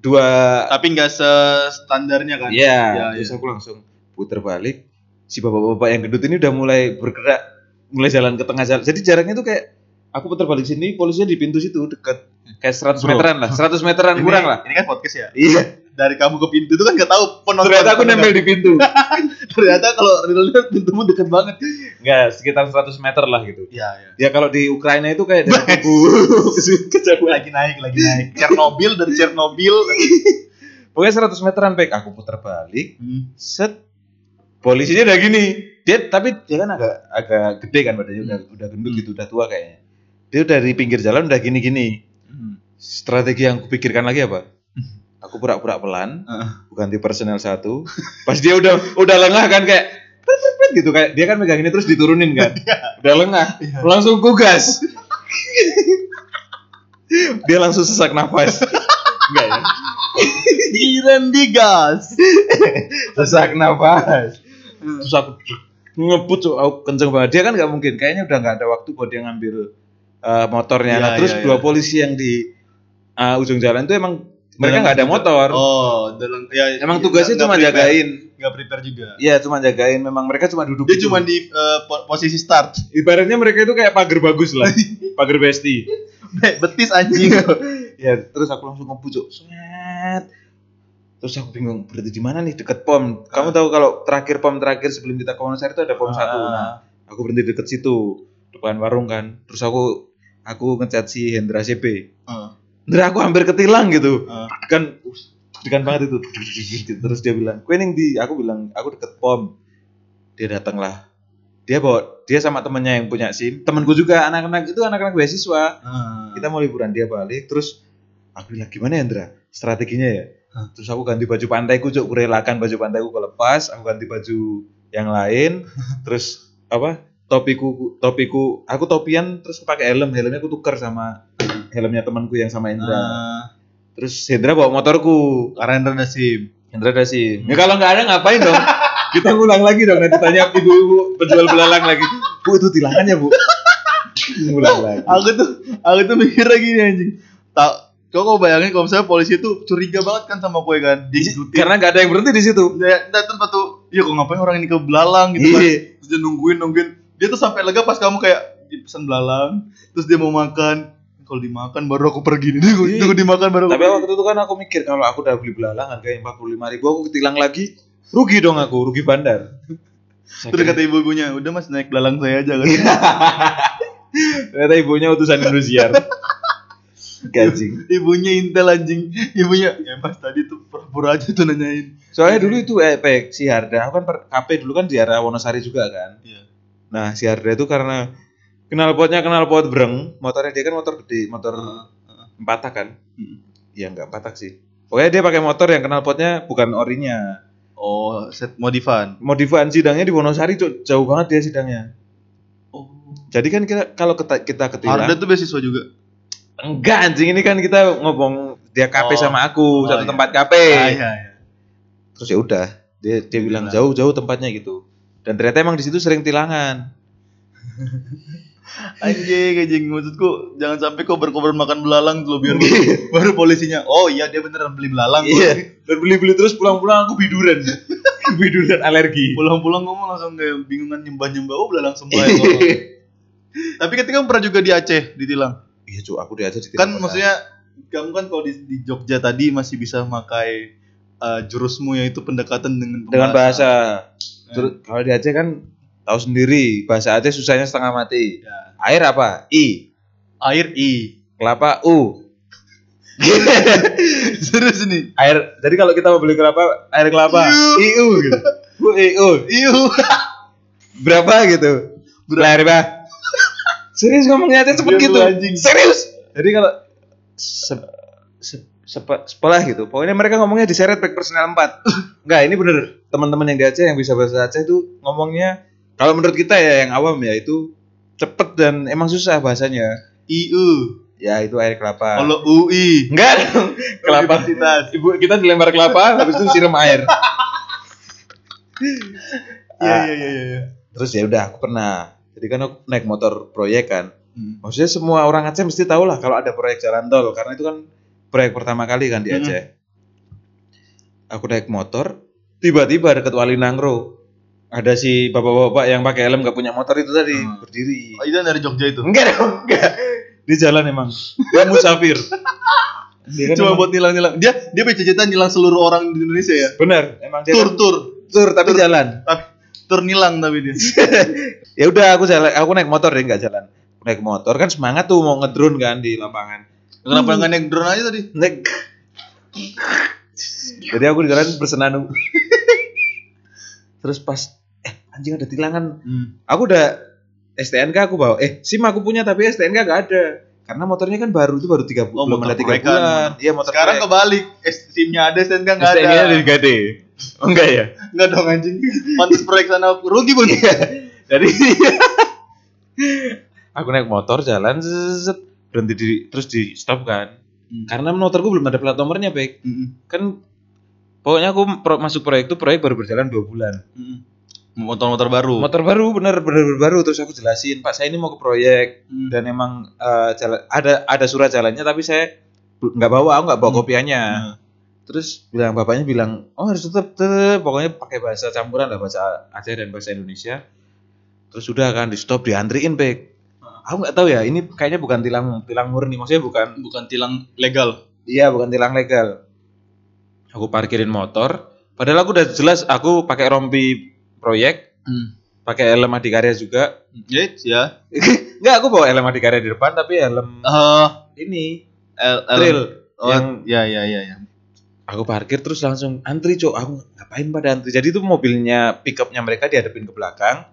S2: dua
S1: Tapi nggak sestandarnya kan?
S2: Iya,
S1: Iya,
S2: terus
S1: iya.
S2: aku langsung putar balik. Si bapak-bapak yang gendut ini udah mulai bergerak, mulai jalan ke tengah jalan. Jadi jaraknya tuh kayak aku putar balik sini, polisinya di pintu situ deket kayak 100
S1: Bro.
S2: meteran lah, 100 meteran
S1: Ini-
S2: kurang lah.
S1: Ini kan podcast ya.
S2: Iya.
S1: Dari kamu ke pintu itu kan nggak tahu penonton.
S2: Ternyata aku nempel di pintu.
S1: Ternyata kalau realnya pintumu deket banget.
S2: Enggak, sekitar 100 meter lah gitu.
S1: Iya, iya.
S2: Ya kalau di Ukraina itu kayak dari kubu kejauhan.
S1: Lagi naik, lagi naik. Chernobyl dari Chernobyl.
S2: Pokoknya 100 meteran pek aku putar balik,
S1: Hmm.
S2: set polisinya udah gini. Dia tapi dia kan agak agak gede kan badannya udah udah gendut gitu, udah tua kayaknya. Dia udah di pinggir jalan udah gini-gini.
S1: Hmm.
S2: strategi yang kupikirkan lagi apa? Aku pura-pura pelan,
S1: Heeh.
S2: ganti personel satu. Pas dia udah udah lengah kan kayak gitu kayak dia kan megang ini terus diturunin kan. Udah lengah, langsung kugas. dia langsung sesak nafas. Enggak ya?
S1: Digas.
S2: Sesak nafas. Terus aku ngebut Cuk. aku kenceng banget. Dia kan nggak mungkin, kayaknya udah nggak ada waktu buat dia ngambil eh, motornya.
S1: Iya,
S2: Nah, terus
S1: iya,
S2: dua
S1: iya.
S2: polisi yang di eh, ujung jalan itu emang mereka nggak ada motor.
S1: Oh, dalam ya
S2: Emang
S1: ya,
S2: tugasnya cuma
S1: prepare.
S2: jagain.
S1: Nggak prepare juga.
S2: Iya, cuma jagain. Memang mereka cuma duduk.
S1: Dia cuma di po- posisi start.
S2: ibaratnya mereka itu kayak pagar bagus lah. pagar besti.
S1: Betis anjing.
S2: ya, terus aku langsung ngebut, Cuk. Set. Terus aku bingung berarti di mana nih deket pom. Kamu tahu kalau terakhir pom terakhir sebelum kita ke Wonosari itu ada pom satu. Nah, aku berhenti deket situ depan warung kan. Terus aku aku ngecat si Hendra CP.
S1: Heeh.
S2: Hendra aku hampir ketilang gitu.
S1: Heeh.
S2: Kan degan banget itu. Terus dia bilang, "Kue di?" Aku bilang, "Aku deket pom." Dia datang lah. Dia bawa dia sama temennya yang punya SIM. Temanku juga anak-anak itu anak-anak beasiswa.
S1: Heeh.
S2: Kita mau liburan dia balik terus aku bilang, "Gimana ya, Hendra? Strateginya ya?"
S1: Hah.
S2: Terus aku ganti baju pantaiku, Cuk. Kurelakan baju pantaiku kelepas, aku ganti baju yang lain. terus apa? Topiku topiku aku topian terus pakai helm. Helmnya aku tukar sama helmnya temanku yang sama Hendra.
S1: Nah,
S2: Terus Hendra bawa motorku.
S1: karena Hendra ada SIM.
S2: Hendra ada sih. Ya kalau nggak ada ngapain dong? Kita ngulang lagi dong nanti tanya ibu-ibu penjual belalang lagi. Bu itu tilangan ya, Bu? ngulang lagi.
S1: Aku tuh aku tuh mikirnya gini anjing. Tak Kau kau bayangin kalau misalnya polisi itu curiga banget kan sama kue kan, diikutin.
S2: Karena nggak ada yang berhenti di situ.
S1: Dia, dia terus tuh, iya kok ngapain orang ini ke belalang gitu kan.
S2: Iya.
S1: Terus dia nungguin nungguin. Dia tuh sampai lega pas kamu kayak dipesan belalang, terus dia mau makan. Kalau dimakan baru aku pergi nih. Tunggu,
S2: Iya.
S1: tunggu dimakan baru aku
S2: Tapi waktu itu kan aku mikir kalau aku udah beli belalang harganya empat puluh lima ribu, aku ketilang lagi, rugi dong aku, rugi bandar.
S1: Terus kata ibu-ibunya, udah mas naik belalang saya aja kan.
S2: Ternyata ibunya utusan Indosiar. Gajing.
S1: ibunya intel anjing. Ibunya, ya mas tadi tuh pura-pura aja tuh nanyain.
S2: Soalnya dulu itu eh Pek, si Harda, aku kan per, KP dulu kan di area Wonosari juga kan.
S1: Iya.
S2: Nah, si Harda itu karena knalpotnya knalpot breng, motornya dia kan motor gede, motor empat tak kan?
S1: Hmm.
S2: Iya enggak empat tak sih. Pokoknya dia pakai motor yang knalpotnya bukan orinya.
S1: Oh, set modifan.
S2: Modifan sidangnya di Wonosari Cuk. jauh banget dia sidangnya.
S1: Oh.
S2: Jadi kan kita kalau kita, kita ketilang
S1: tuh beasiswa juga.
S2: enggak anjing ini kan kita ngomong dia KP
S1: Oh.
S2: sama aku
S1: Oh,
S2: satu
S1: iya.
S2: tempat KP.
S1: Ah, iya, iya.
S2: Terus ya udah, dia dia bilang
S1: Bilang.
S2: jauh-jauh tempatnya gitu. Dan ternyata emang di situ sering tilangan.
S1: Anjing, anjing maksudku jangan sampai kau berkorban makan belalang tuh biar baru polisinya. Oh iya dia beneran beli belalang.
S2: Iya. Dan beli-beli terus pulang-pulang aku biduran. biduran alergi.
S1: Pulang-pulang ngomong langsung kayak bingungan nyembah-nyembah. Oh belalang semua ya. Tapi ketika pernah juga di Aceh ditilang.
S2: Iya, cu, aku di
S1: Kan maksudnya kamu kan kalau di, di Jogja tadi masih bisa memakai uh, jurusmu yaitu pendekatan dengan
S2: dengan bahasa. Terus kalau di Aceh kan tahu sendiri, bahasa Aceh susahnya setengah mati.
S1: Ya.
S2: Air apa? I.
S1: Air I.
S2: Kelapa U.
S1: Serius nih.
S2: air jadi kalau kita mau beli kelapa air kelapa
S1: Iu.
S2: gitu Bu, iu
S1: Iu.
S2: berapa gitu berapa serius ngomongnya aja cepet gitu
S1: anjing.
S2: serius jadi kalau se, se, sepe- sepelah gitu pokoknya mereka ngomongnya diseret back personal 4 enggak ini bener teman-teman yang di Aceh yang bisa bahasa Aceh itu ngomongnya kalau menurut kita ya yang awam ya itu cepet dan emang susah bahasanya.
S1: IU.
S2: ya itu air kelapa.
S1: Kalau UI.
S2: enggak. Dong kelapa ibu kita dilempar kelapa habis itu siram air.
S1: Iya iya iya iya.
S2: terus ya udah aku pernah. Jadi kan aku naik motor proyek kan.
S1: Hmm.
S2: maksudnya semua orang Aceh mesti tahu lah kalau ada proyek jalan tol karena itu kan proyek pertama kali kan di
S1: Hmm.
S2: Aceh. Aku naik motor tiba-tiba deket Wali Nangro ada si bapak-bapak yang pakai helm gak punya motor itu tadi
S1: Hmm.
S2: berdiri
S1: Oh, itu dari Jogja itu.
S2: enggak dong enggak di jalan emang dia musafir dia kan
S1: Cuma
S2: emang-
S1: buat nilang-nilang. Dia dia bercita-cita nilang seluruh orang di Indonesia ya.
S2: bener emang dia
S1: Tur
S2: kan
S1: tur.
S2: tur tapi jalan
S1: Tapi tur nilang tapi dia.
S2: ya udah aku jalan aku naik motor deh nggak jalan naik motor kan semangat tuh mau ngedrone kan di lapangan
S1: Kenapa nggak naik drone aja tadi?
S2: naik jadi aku di jalan bersenandung terus pas anjing ada tilangan
S1: Hmm.
S2: aku udah STNK aku bawa eh SIM aku punya tapi STNK gak ada karena motornya kan baru itu baru tiga
S1: Oh,
S2: belum ada tiga bulan iya motor
S1: Sekarang kebalik. Eh, SIM-nya ada, STNK nggak ada.
S2: STNK gade oh, enggak ya
S1: Nggak dong anjing. Pantes proyek sana rugi pun.
S2: jadi aku naik motor jalan zzzz, berhenti di terus di stop kan karena motorku belum ada plat nomornya baik
S1: Mm-mm.
S2: kan pokoknya aku pro- masuk proyek itu proyek baru berjalan dua bulan
S1: Mm-mm. Motor-motor baru.
S2: motor baru bener bener bener baru terus aku jelasin pak saya ini mau ke proyek
S1: Hmm.
S2: dan emang eh, jalan ada ada surat jalannya tapi saya nggak bawa aku nggak bawa
S1: Hmm.
S2: kopiannya
S1: Nah.
S2: terus bilang bapaknya bilang oh harus tetap tetep. pokoknya pakai bahasa campuran lah bahasa Aceh dan bahasa Indonesia terus udah kan di stop diantriin pek aku nggak tahu ya ini kayaknya bukan tilang tilang murni maksudnya bukan
S1: Bukan tilang legal.
S2: iya bukan tilang legal aku parkirin motor padahal aku udah jelas aku pakai rompi proyek
S1: Hmm.
S2: pakai helm adikarya juga
S1: Ya, ya.
S2: Enggak, aku bawa helm adikarya di depan tapi helm
S1: Eh,
S2: ini trail
S1: Oh,
S2: yang
S1: ya ya ya ya.
S2: aku parkir terus langsung antri cok aku ngapain pada antri jadi itu mobilnya pickupnya mereka dihadapin ke belakang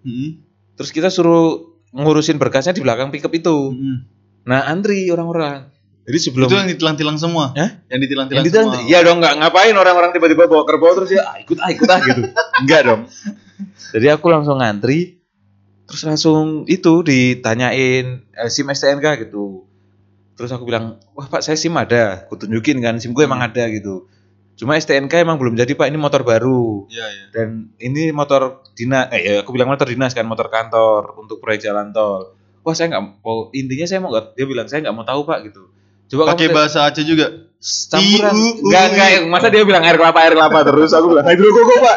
S1: Mm-mm.
S2: terus kita suruh ngurusin berkasnya di belakang pickup itu
S1: Mm-mm.
S2: nah antri orang-orang jadi sebelum
S1: Itu yang ditilang-tilang semua.
S2: Hah?
S1: Yang ditilang-tilang
S2: yang
S1: semua.
S2: iya dong nggak ngapain orang-orang tiba-tiba bawa kerbau terus ya ah, ikut ah ikut ah gitu enggak dong. Jadi aku langsung ngantri terus langsung itu ditanyain eh, SIM STNK gitu. Terus aku bilang wah pak saya SIM ada aku tunjukin kan SIM gue emang ada gitu. Cuma STNK emang belum jadi pak ini motor baru.
S1: Iya, iya.
S2: dan ini motor dinas eh ya, aku bilang motor dinas kan motor kantor untuk proyek jalan tol. Wah saya nggak mau intinya saya mau nggak dia bilang saya nggak mau tahu pak gitu coba
S1: Pakai
S2: kamu
S1: bahasa Aceh juga.
S2: campuran. Enggak enggak masa dia bilang air kelapa air kelapa terus? Aku bilang hidrokoko pak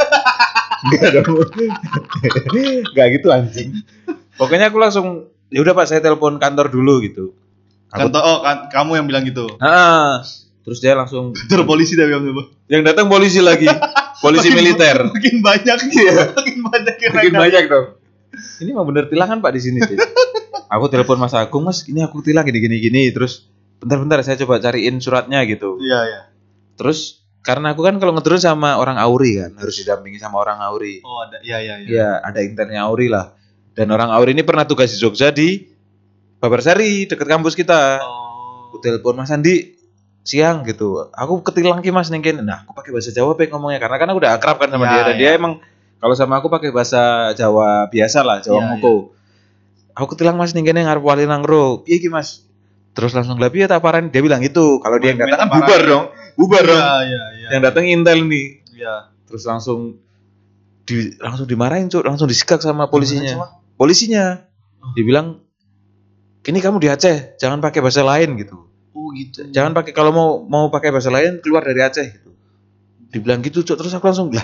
S2: enggak dong. Enggak gitu anjing. Pokoknya aku langsung ya udah pak saya telepon kantor dulu gitu. Aku
S1: Kantor oh kan, kamu yang bilang gitu.
S2: ah terus dia langsung
S1: Kantor polisi tapi kamu apa?
S2: yang datang polisi lagi. Polisi
S1: Makin-
S2: militer.
S1: Makin banyak.
S2: Iya.
S1: Makin banyak yang
S2: makin banyak dong ini mah bener tilangan pak di sini aku telepon mas Agung mas ini aku tilang gini gini gini terus bentar-bentar saya coba cariin suratnya gitu.
S1: Iya, iya.
S2: terus karena aku kan kalau ngedrone sama orang Auri kan harus didampingi sama orang Auri.
S1: Oh, ada. Iya, iya, iya.
S2: ya ada internnya Auri lah. Dan orang Auri ini pernah tugas di Jogja di Babarsari deket kampus kita.
S1: Oh.
S2: aku telepon Mas Andi siang gitu. Aku ketilang ki Mas nengken nah aku pakai bahasa Jawa pek ngomongnya. Karena kan aku udah akrab kan sama
S1: Ya,
S2: dia. Dan
S1: ya.
S2: dia emang kalau sama aku pakai bahasa Jawa biasa lah Jawa
S1: Ya,
S2: Moko. aku ketilang Mas nengken ngarep wali nangro piye ki Mas terus langsung lah piye taparan dia bilang itu kalau dia yang datang kan bubar dong bubar dong
S1: Iya, iya, iya.
S2: yang datang intel nih
S1: Iya.
S2: terus langsung di langsung dimarahin cuk langsung disikat sama polisinya polisinya. Dia bilang, ini kamu di Aceh, jangan pakai bahasa lain gitu.
S1: Oh gitu.
S2: Jangan pakai kalau mau mau pakai bahasa lain keluar dari Aceh gitu. Dibilang gitu, Cuk. terus aku langsung lah.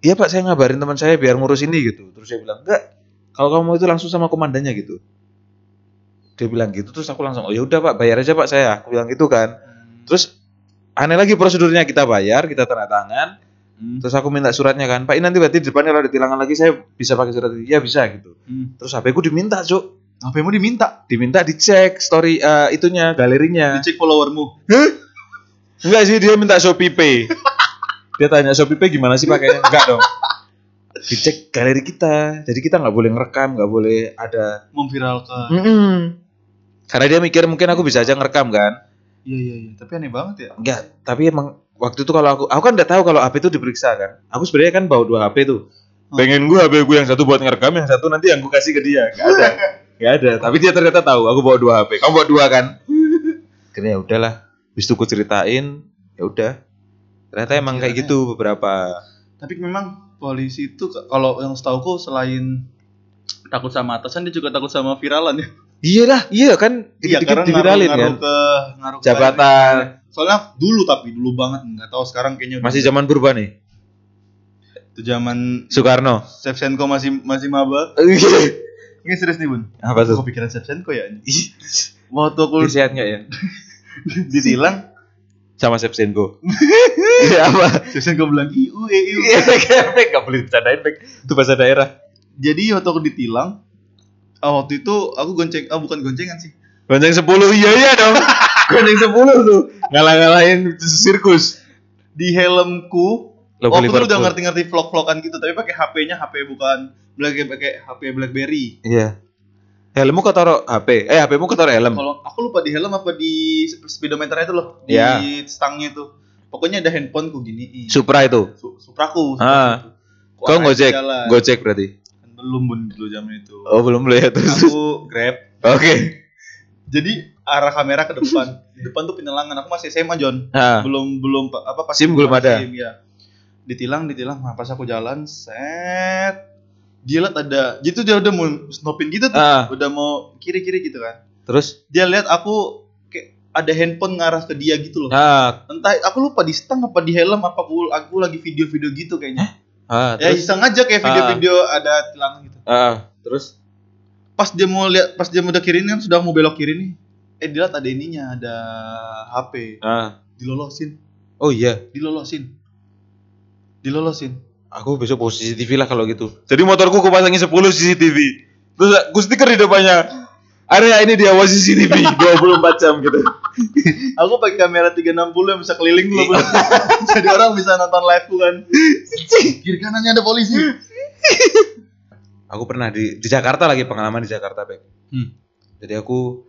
S2: Iya pak, saya ngabarin teman saya biar ngurus ini gitu. Terus dia bilang enggak. Kalau kamu mau itu langsung sama komandannya gitu. Dia bilang gitu, terus aku langsung, oh ya udah pak, bayar aja pak saya. Aku bilang gitu kan. Terus aneh lagi prosedurnya kita bayar, kita tanda tangan.
S1: Hmm.
S2: Terus aku minta suratnya kan, Pak ini nanti berarti di depannya kalau ada tilangan lagi saya bisa pakai surat itu. Iya bisa gitu.
S1: Hmm.
S2: Terus HP ku diminta cuk,
S1: mau diminta?
S2: diminta dicek story eh, itunya galerinya.
S1: Dicek followermu.
S2: Enggak sih dia minta Shopee Pay. dia tanya Shopee Pay gimana sih pakainya? Enggak dong. Dicek galeri kita. Jadi kita nggak boleh ngerekam, nggak boleh ada.
S1: Memviralkan.
S2: Mm-mm. Karena dia mikir mungkin aku bisa aja ngerekam kan.
S1: Iya iya iya. Tapi aneh banget ya.
S2: Enggak, tapi emang waktu itu kalau aku aku kan udah tahu kalau HP itu diperiksa kan. Aku sebenarnya kan bawa dua HP tuh. Pengen gua HP gue yang satu buat ngerekam, yang satu nanti yang gue kasih ke dia. Enggak ada. Enggak ada. Tapi dia ternyata tahu aku bawa dua HP. Kamu bawa dua kan? Akhirnya ya udahlah. Habis itu gue ceritain, ya udah. Ternyata emang kayak
S1: Kiranya-
S2: gitu beberapa.
S1: Tapi memang polisi itu kalau yang setauku selain takut sama atasan dia juga takut sama viralan ya.
S2: Iya lah, iya kan
S1: Iya
S2: dikit-dikit
S1: karena
S2: diviralin kan.
S1: ngaruh ke ngaruh ke
S2: Jabatan.
S1: Soalnya dulu tapi dulu banget nggak tahu sekarang kayaknya udah-
S2: Masih zaman purba nih.
S1: itu zaman
S2: Soekarno.
S1: Shevchenko masih masih maba.
S2: Iya.
S1: Ini serius nih bun.
S2: Apa tuh?
S1: Aku pikiran Shevchenko ya. Waktu aku
S2: nggak ya?
S1: ditilang,
S2: Sama Shevchenko. Iya apa?
S1: Shevchenko bilang iu e iu.
S2: Iya, Pek nggak boleh dicandain, Pek. Itu bahasa daerah.
S1: Jadi waktu aku ditilang, ah, waktu itu aku gonceng, ah bukan goncengan sih.
S2: Gonceng 10, iya iya dong. Gonceng 10 tuh. Ngalah-ngalahin sirkus.
S1: Di helmku,
S2: Logo
S1: waktu itu udah ngerti-ngerti vlog-vlogan gitu, tapi pakai HP-nya HP bukan Black pakai HP BlackBerry.
S2: Iya. Helmmu kau taruh HP. Eh, HP-mu kau taruh helm.
S1: Kalau aku lupa di helm apa di speedometernya itu loh, di
S2: Iya.
S1: stangnya itu. Pokoknya ada handphoneku gini.
S2: Supra itu.
S1: Su Supraku.
S2: Ah.
S1: Ku
S2: Kau Gojek.
S1: jalan.
S2: Gojek berarti.
S1: Belum bun dulu zaman itu.
S2: Oh, belum belum ya terus.
S1: Aku Grab.
S2: Oke.
S1: Jadi arah kamera ke depan. Depan tuh penyelangan. Aku masih SMA John.
S2: Nah,
S1: Belum belum pa- apa pas
S2: SIM belum ada.
S1: SIM, ya. Ditilang ditilang. Nah, pas aku jalan set. Dia liat ada. Jadi tuh dia udah mau snopin gitu tuh.
S2: Ah.
S1: Udah mau kiri-kiri gitu kan.
S2: terus
S1: Dia lihat aku kayak ada handphone ngarah ke dia gitu loh.
S2: nah,
S1: Entah aku lupa di stang apa di helm apa aku, aku lagi video-video gitu kayaknya.
S2: Ah,
S1: Ya
S2: terus
S1: iseng aja kayak video-video ada tilangan gitu.
S2: ah, terus
S1: Pas dia mau lihat pas dia mau udah kiri kan sudah mau belok kiri nih. Eh dilihat ada ininya, ada HP.
S2: ah.
S1: Dilolosin,
S2: Oh iya,
S1: dilolosin. Dilolosin.
S2: aku besok bawa CCTV lah kalau gitu. Jadi motorku aku pasangin 10 CCTV. Terus aku stiker di depannya. Area ini diawasi CCTV 24 jam gitu.
S1: Aku pakai kamera 360 yang bisa keliling dulu.
S2: Iya.
S1: Jadi orang bisa nonton live kan. Kiri kanannya ada polisi.
S2: Aku pernah di di Jakarta lagi pengalaman di Jakarta, Bek.
S1: Hmm.
S2: Jadi aku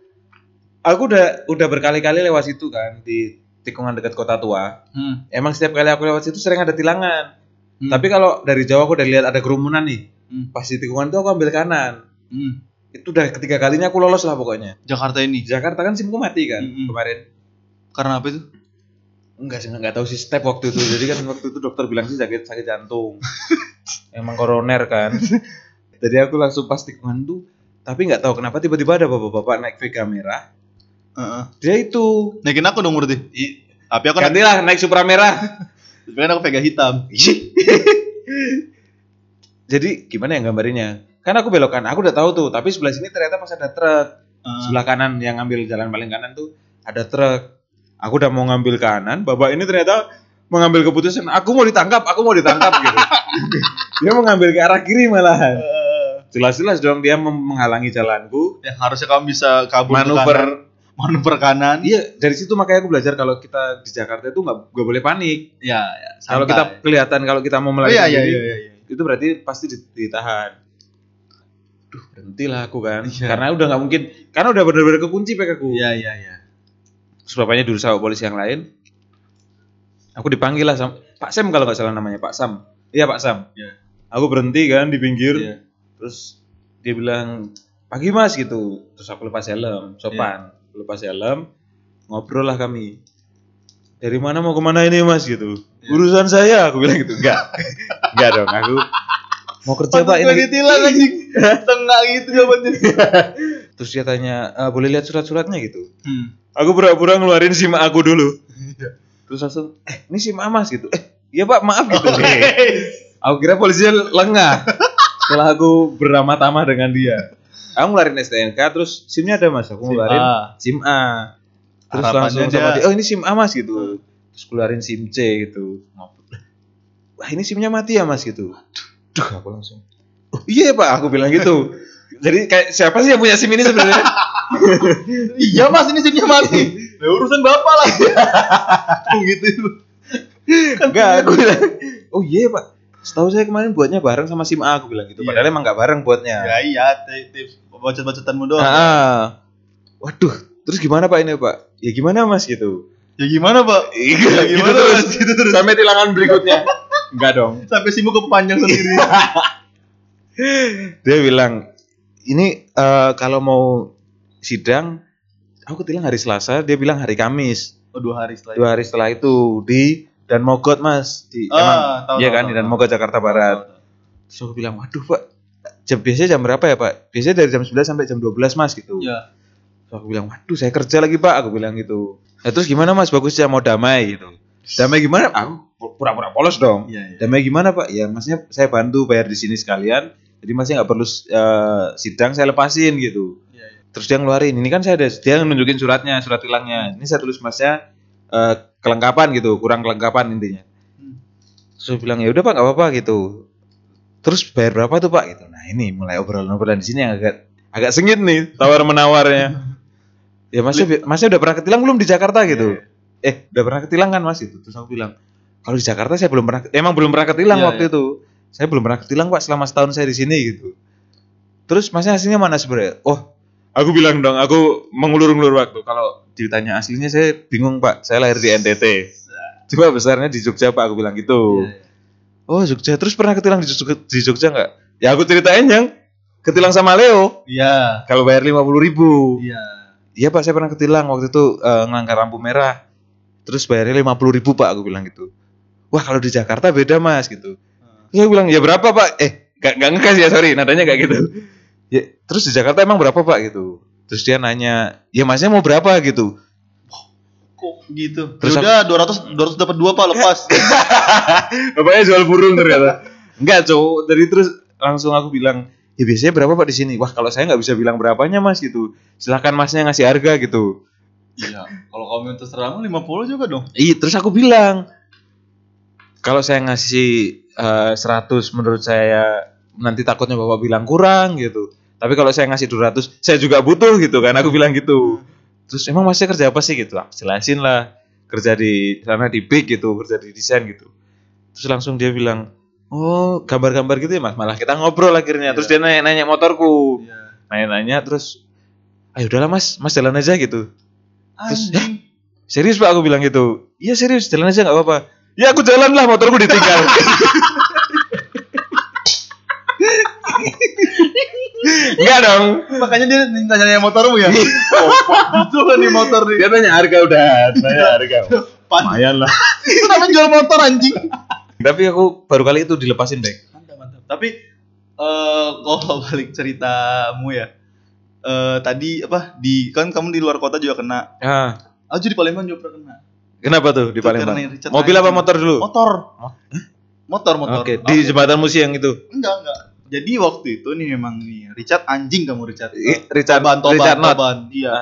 S2: aku udah udah berkali-kali lewat situ kan di tikungan dekat kota tua.
S1: Hmm.
S2: Emang setiap kali aku lewat situ sering ada tilangan.
S1: Hmm.
S2: Tapi kalau dari jauh aku udah lihat ada kerumunan nih.
S1: Hmm.
S2: Pas di tikungan itu aku ambil kanan.
S1: Hmm.
S2: Itu udah ketiga kalinya aku lolos lah pokoknya.
S1: Jakarta ini.
S2: Jakarta kan simku mati kan
S1: Hmm, hmm.
S2: kemarin.
S1: Karena apa itu?
S2: Enggak sih enggak tahu sih step waktu itu. Jadi kan waktu itu dokter bilang sih sakit sakit jantung. Emang koroner kan. Jadi aku langsung pas tikungan tuh tapi nggak tahu kenapa tiba-tiba ada bapak-bapak naik Vega merah.
S1: Heeh.
S2: Dia itu
S1: Naikin aku dong berarti. Tapi aku naik,
S2: gantilah naik Supra merah.
S1: tapi kan aku Vega hitam.
S2: Jadi gimana ya gambarnya? Kan aku belok kanan, aku udah tahu tuh, tapi sebelah sini ternyata pas ada truk.
S1: Heeh.
S2: Sebelah kanan yang ngambil jalan paling kanan tuh ada truk. Aku udah mau ngambil kanan, bapak ini ternyata mengambil keputusan, aku mau ditangkap, aku mau ditangkap gitu. dia mau ngambil ke arah kiri malahan.
S1: Eh,
S2: Jelas-jelas dong dia menghalangi jalanku.
S1: yang harusnya kamu bisa kabur
S2: Manuver.
S1: manuver kanan.
S2: Iya, dari situ makanya aku belajar kalau kita di Jakarta itu nggak nggak boleh panik.
S1: Ya, ya
S2: Kalau kita kelihatan kalau kita
S1: Oh,
S2: mau melarikan
S1: iya, iya,
S2: diri,
S1: iya, iya, iya.
S2: itu berarti pasti di- ditahan. Duh, berhentilah aku kan.
S1: Iya.
S2: Karena udah nggak mungkin, karena udah benar-benar kekunci pekaku.
S1: Iya, iya, iya.
S2: Terus bapaknya dulu sama polisi yang lain. Aku dipanggil lah sama Pak Sam kalau nggak salah namanya Pak Sam. Iya Pak Sam.
S1: Iya.
S2: Aku berhenti kan di pinggir.
S1: Iya.
S2: Terus dia bilang pagi mas gitu. Terus aku lepas helm, sopan.
S1: Iya.
S2: Lepas helm, ngobrol lah kami. Dari mana mau ke mana ini mas gitu.
S1: Iya.
S2: Urusan saya, aku bilang gitu. Enggak, enggak dong. Aku mau kerja pak ini?
S1: ditilang anjing. Tengah gitu jawabannya.
S2: terus dia tanya "Eh, boleh lihat surat-suratnya? gitu.
S1: Hmm.
S2: aku pura-pura ngeluarin sim aku dulu. Terus langsung eh ini sim mas gitu. Eh iya pak maaf gitu. Aku kira polisinya lengah. Setelah aku beramah-tamah dengan dia. Aku ngeluarin STNK terus simnya ada mas? Aku ngeluarin
S1: A.
S2: sim A. Terus
S1: Harapannya
S2: langsung sama
S1: dia-
S2: dia oh ini sim A mas gitu. Terus keluarin sim C gitu. Wah ini simnya mati ya mas gitu duh aku langsung oh iya pak aku bilang gitu jadi kayak siapa sih yang punya sim ini sebenarnya
S1: Iya mas ini simnya mati. Ya, urusan bapak lah. gitu.
S2: enggak aku bilang oh iya pak setahu saya kemarin buatnya bareng sama sim A aku bilang gitu
S1: Iya.
S2: padahal emang nggak bareng buatnya
S1: Ya iya, ti- tips bacot-bacotanmu doang.
S2: Ah, waduh terus gimana pak ini pak ya gimana mas gitu
S1: Ya gimana pak?
S2: Iya,
S1: Ya,
S2: gitu terus. sampai tilangan berikutnya enggak dong.
S1: Sampai simu kepanjang sendiri.
S2: dia bilang ini eh, kalau mau sidang aku tilang hari Selasa dia bilang hari Kamis.
S1: Oh dua hari setelah
S2: dua hari setelah itu di dan Mogot mas. Di
S1: Ah,
S2: emang
S1: tahu,
S2: iya
S1: tahu,
S2: kan
S1: tahu,
S2: di dan
S1: tahu.
S2: Mogot Jakarta Barat. terus aku bilang waduh pak jam biasanya jam berapa ya pak? Biasanya dari jam 9 sampai jam 12 mas gitu.
S1: Iya.
S2: Terus aku bilang waduh saya kerja lagi pak. Aku bilang gitu. Nah, terus gimana mas? Bagusnya mau damai gitu damai gimana? Aku pura-pura polos dong.
S1: Iya, iya.
S2: damai gimana pak? Ya maksudnya saya bantu bayar di sini sekalian. Jadi masnya nggak perlu eh, sidang saya lepasin gitu.
S1: Iya, iya.
S2: terus dia ngeluarin. Ini kan saya ada dia nunjukin suratnya surat tilangnya ini saya tulis masnya eh, kelengkapan gitu kurang kelengkapan intinya.
S1: Hmm.
S2: terus saya bilang ya udah pak nggak apa-apa gitu. Terus bayar berapa tuh pak? Gitu. Nah ini mulai obrolan-obrolan di sini yang agak agak sengit nih tawar menawarnya ya masnya masnya udah pernah ketilang belum di Jakarta gitu eh udah pernah ketilang kan mas? Itu terus aku bilang kalau di Jakarta saya belum pernah emang belum pernah ketilang
S1: Iya,
S2: waktu
S1: iya.
S2: itu. Saya belum pernah ketilang pak selama setahun saya di sini gitu. Terus masnya aslinya mana sebenarnya? Oh aku bilang dong aku mengulur-ngulur waktu. Kalau ditanya aslinya saya bingung pak. Saya lahir di NTT cuma besarnya di Jogja pak. Aku bilang gitu.
S1: Iya, iya.
S2: oh Jogja. Terus pernah ketilang di Jogja, di Jogja nggak? Ya aku ceritain yang ketilang sama Leo.
S1: Iya.
S2: kalau bayar lima puluh ribu.
S1: Iya.
S2: Iya pak, saya pernah ketilang waktu itu eh, ngelanggar lampu merah. Terus bayarnya lima puluh ribu pak, aku bilang gitu. Wah kalau di Jakarta beda mas gitu. Terus aku bilang ya berapa pak? Eh gak, gak ngegas ya sorry, nadanya kayak gitu. Ya, terus di Jakarta emang berapa pak gitu? Terus dia nanya, ya masnya mau berapa gitu?
S1: Kok gitu?
S2: Terus
S1: udah 200 200 dapat dua pak lepas.
S2: Bapaknya jual burung ternyata. Enggak cowok, dari terus langsung aku bilang, ya biasanya berapa pak di sini? Wah kalau saya nggak bisa bilang berapanya mas gitu. Silahkan masnya ngasih harga gitu.
S1: Iya. Kalau terserah mah 50 juga dong.
S2: Iya, terus aku bilang kalau saya ngasih eh, 100 menurut saya nanti takutnya Bapak bilang kurang gitu. Tapi kalau saya ngasih 200, saya juga butuh gitu kan. Aku bilang gitu. Terus emang masnya kerja apa sih gitu? Ah, jelasin lah. Kerja di sana di big gitu, kerja di desain gitu. Terus langsung dia bilang, "Oh, gambar-gambar gitu ya, Mas." Malah kita ngobrol akhirnya. Terus dia nanya-nanya motorku.
S1: Iya.
S2: Nanya-nanya terus ayo udahlah Mas, Mas jalan aja gitu. Terus,
S1: Anjing.
S2: Serius pak aku bilang gitu. Iya serius jalan aja nggak apa-apa. Ya aku jalan lah motorku ditinggal. Enggak dong.
S1: Makanya dia nanya motormu ya. oh, itu kan di motor nih.
S2: Dia tanya harga udah, tanya harga. Lumayan lah.
S1: itu namanya jual motor anjing.
S2: Tapi aku baru kali itu dilepasin.
S1: Mantap, mantap. Tapi eh kalau balik ceritamu ya. Eh tadi apa di kan kamu di luar kota juga kena.
S2: Ah,
S1: Aku di Palembang juga pernah kena.
S2: kenapa tuh di Palembang? Mobil apa motor dulu?
S1: Motor. Motor, motor.
S2: Oke, di jembatan musi yang itu.
S1: Enggak, enggak. Jadi waktu itu nih memang nih Richard anjing kamu Richard.
S2: I- Richard
S1: Toban, Toban,
S2: Richard Not.
S1: Toban. Iya.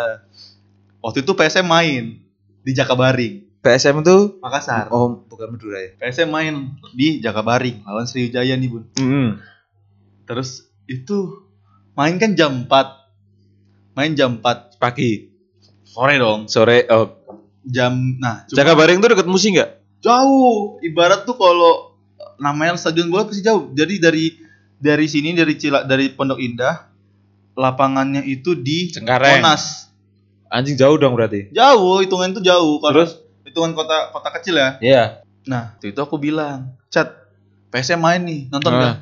S1: Waktu itu PSM main di Jakabaring,
S2: PSM itu
S1: Makassar.
S2: oh bukan Madura ya.
S1: PSM main di Jakabaring lawan Sriwijaya nih, Bun.
S2: Hmm.
S1: Terus itu main kan jam 4. Main jam 4
S2: Pagi,
S1: sore dong.
S2: sore, oh.
S1: Jam nah, cuma
S2: Jakabaring itu deket musi nggak?
S1: jauh. Ibarat tuh kalau namanya stadion bola pasti jauh. Jadi dari dari sini dari Cila dari Pondok Indah lapangannya itu di
S2: Cengkareng.
S1: Monas.
S2: Anjing jauh dong berarti.
S1: Jauh, hitungan itu jauh. Kalau
S2: Terus?
S1: hitungan kota kota kecil ya.
S2: Iya.
S1: Nah, waktu itu aku bilang, "Cat, PSM main nih, nonton nggak?"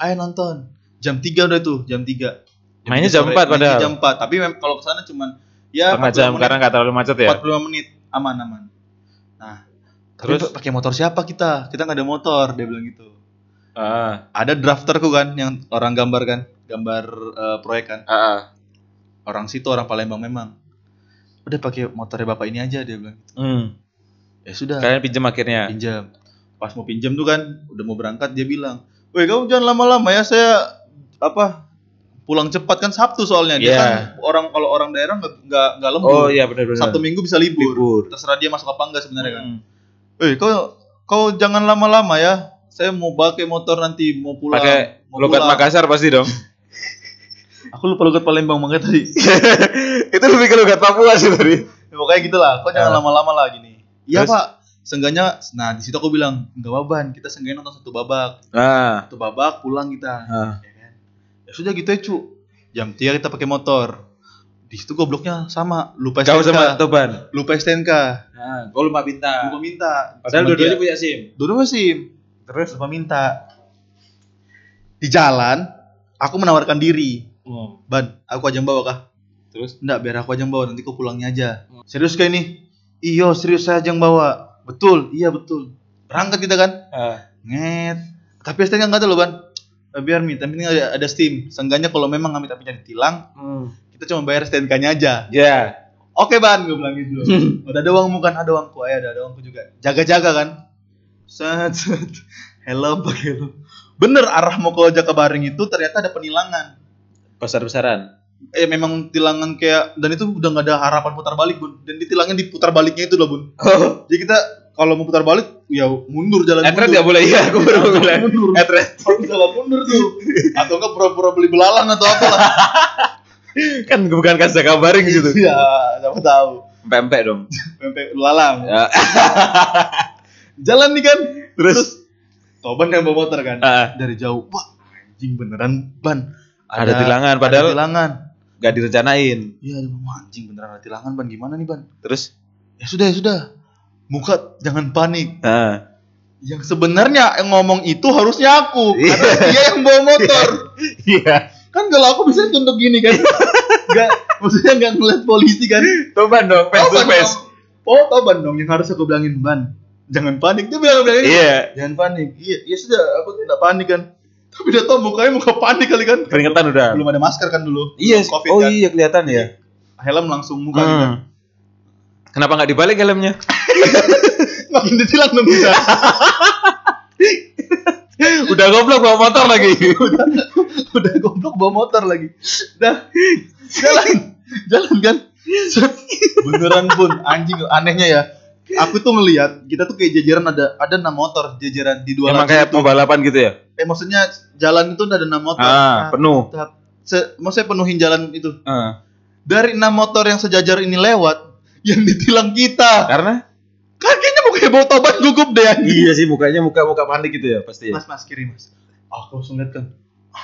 S1: Ayo nonton. Jam 3 udah tuh, jam 3.
S2: Mainnya jam 4
S1: mainnya
S2: padahal.
S1: Jam 4, tapi kalau ke sana cuman ya
S2: Setengah jam
S1: 45 menit,
S2: karena nggak terlalu macet ya.
S1: 45 menit, aman aman. Nah,
S2: Terus?
S1: pakai motor siapa kita? Kita nggak ada motor, dia bilang gitu.
S2: Ah,
S1: ada drafterku kan yang orang gambar kan gambar eh, proyek kan
S2: ah.
S1: orang situ orang Palembang memang udah pakai motornya bapak ini aja dia bilang
S2: Hmm.
S1: ya sudah
S2: Kalian pinjam akhirnya.
S1: pinjam pas mau pinjam tuh kan udah mau berangkat dia bilang weh kamu jangan lama-lama ya saya apa pulang cepat kan Sabtu soalnya dia
S2: Iya.
S1: kan orang kalau orang daerah nggak nggak lembur
S2: Oh iya benar benar.
S1: Sabtu Minggu bisa libur.
S2: Libur.
S1: terserah dia masuk apa enggak sebenarnya kan
S2: Hmm.
S1: eh kau kau jangan lama-lama ya saya mau pakai motor nanti mau pulang
S2: Pakai logat. Makassar pasti dong.
S1: aku lupa logat Palembang banget tadi
S2: itu lebih ke logat Papua sih tadi.
S1: Ya, pokoknya gitulah kau jangan
S2: Ah.
S1: lama-lama lah gini iya pak Seenggaknya, nah di situ aku bilang nggak apa-apa, kita seenggaknya nonton satu babak,
S2: Ah.
S1: satu babak pulang kita.
S2: ah.
S1: Ya sudah gitu ya cu. Jam 3 kita pakai motor. Di situ gobloknya sama lupa
S2: Kau sama
S1: STNK.
S2: Toban.
S1: lupa STNK.
S2: Nah, kau lupa minta.
S1: lupa minta.
S2: Padahal dua-duanya
S1: dia.
S2: punya SIM.
S1: dua-duanya SIM. Terus lupa minta. Di jalan aku menawarkan diri. Ban aku aja yang bawa kah?
S2: Terus?
S1: enggak biar aku aja yang bawa nanti kau pulangnya aja. Serius kayak ini? Iyo serius saya aja yang bawa. Betul iya betul. Berangkat kita kan?
S2: Ah.
S1: nget. Tapi STNK nggak ada loh ban biar mi tapi ini ada, ada steam. Seenggaknya kalau memang kami tapi ditilang
S2: Hmm.
S1: kita cuma bayar STNK nya aja.
S2: Ya.
S1: oke ban gue bilang gitu. Udah ada uangmu kan ada uangku. Ayo ada ada uangku juga. Jaga-jaga kan? Set set. Helm pakai helm bener arah mau ke Jakabaring itu ternyata ada penilangan.
S2: Besar-besaran.
S1: eh memang tilangan kayak dan itu udah nggak ada harapan putar balik bun. Dan ditilangnya diputar baliknya itu loh bun.
S2: Oh.
S1: jadi kita kalau mau putar balik ya mundur jalan
S2: Etret nggak boleh. Iya, aku baru bilang.
S1: mundur.
S2: Etret
S1: jalan mundur tuh. Atau enggak pura-pura beli belalang atau apa lah
S2: kan bukan kasih kabaring gitu.
S1: ya siapa tahu.
S2: Pempek dong.
S1: pempek belalang.
S2: Ya.
S1: jalan nih kan terus? Toban yang bawa motor kan
S2: Ah.
S1: dari jauh. Wah anjing beneran ban.
S2: Ada tilangan,
S1: ada
S2: padahal-
S1: tilangan.
S2: Gak direncanain.
S1: iya ada anjing beneran ada tilangan ban. Gimana nih ban?
S2: Terus?
S1: ya sudah ya sudah muka jangan panik.
S2: Ah.
S1: yang sebenarnya yang ngomong itu harusnya aku.
S2: Iya.
S1: karena dia yang bawa motor.
S2: Iya.
S1: kan kalau aku bisa tunduk gini kan? Nggak maksudnya nggak ngeliat polisi kan?
S2: Toban dong, face to face.
S1: oh toban dong. Yang harus aku bilangin ban. Jangan panik. Dia bilang bilang ini.
S2: Iya.
S1: jangan panik. Iya ya sudah. Aku tidak panik kan. Tapi dia tahu mukanya muka panik kali kan?
S2: Keringetan udah.
S1: belum ada masker kan dulu?
S2: Iya,
S1: covid
S2: oh
S1: kan?
S2: iya kelihatan ya.
S1: helm langsung muka gitu kan.
S2: Hmm. Kenapa nggak dibalik helmnya?
S1: Makin ditilang dong kita
S2: Udah goblok bawa motor lagi.
S1: udah goblok bawa motor lagi dah jalan jalan kan beneran pun anjing anehnya ya aku tuh ngelihat kita tuh kayak jajaran ada ada enam motor jajaran di dua
S2: Emang kayak
S1: itu.
S2: mau balapan gitu ya?
S1: eh maksudnya jalan itu ada enam motor
S2: Ah, penuh.
S1: Tahap- se- maksudnya penuhin jalan itu
S2: Ah.
S1: dari enam motor yang sejajar ini lewat yang ditilang kita
S2: Karena?
S1: Kakinya mau kayak bawa tobat gugup deh anjing.
S2: Iya sih mukanya muka muka panik gitu ya pasti.
S1: mas mas kiri mas aku langsung lihat kan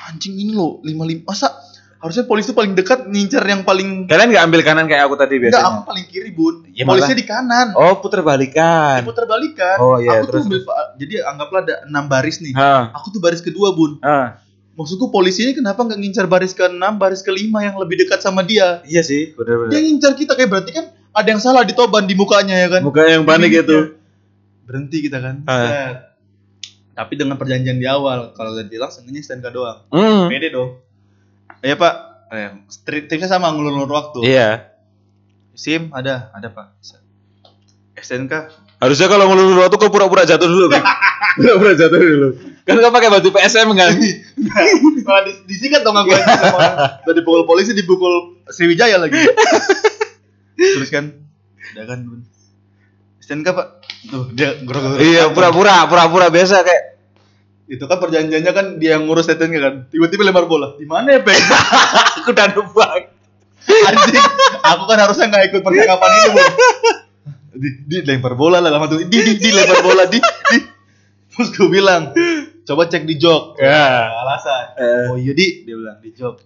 S1: anjing ini loh lima lima masa harusnya polisi tuh paling dekat ngincer yang paling
S2: Kalian nggak ambil kanan kayak aku tadi
S1: enggak aku
S2: biasanya?
S1: paling kiri bun
S2: Ya,
S1: polisinya di kanan
S2: Oh puter balikan.
S1: diputar balikan
S2: Oh, iya,
S1: aku
S2: terus,
S1: tuh ambil, jadi anggaplah ada enam baris nih
S2: Ah.
S1: aku tuh baris kedua bun
S2: Ah.
S1: maksudku polisinya kenapa nggak ngincar baris ke enam baris kelima yang lebih dekat sama dia
S2: Iya sih,
S1: dia
S2: benar-benar.
S1: ngincar kita kayak berarti kan ada yang salah di toban di mukanya ya kan
S2: Muka yang panik
S1: Iya.
S2: itu.
S1: berhenti kita kan
S2: Ah.
S1: Tapi dengan perjanjian di awal kalau udah bilang sengaja STNK doang
S2: Hmm.
S1: pede dong iya pak eh, tipsnya sama ngulur-ngulur waktu
S2: Iya.
S1: sim ada ada pak STNK
S2: Harusnya kalau ngelulur waktu kau pura-pura jatuh dulu. Bang. pura-pura jatuh dulu. Kan kau pakai baju PSM kan?
S1: malah dis- disikat dong aku udah dipukul polisi dipukul Sriwijaya lagi terus kan? Udah kan. STNK pak. Tuh dia gerok
S2: iya, pura-pura, pura-pura biasa kayak.
S1: Itu kan perjanjiannya kan dia yang ngurus STNK kan. Tiba-tiba lempar bola. Di mana ya peng
S2: aku udah numpang.
S1: anjing aku kan harusnya nggak ikut percakapan itu Bun. di, di lempar bola lah lama tuh. Di, di, di lempar bola di, di. terus gue bilang coba cek di jok
S2: Ya.
S1: alasan.
S2: Eh.
S1: oh iya di. Dia bilang di jok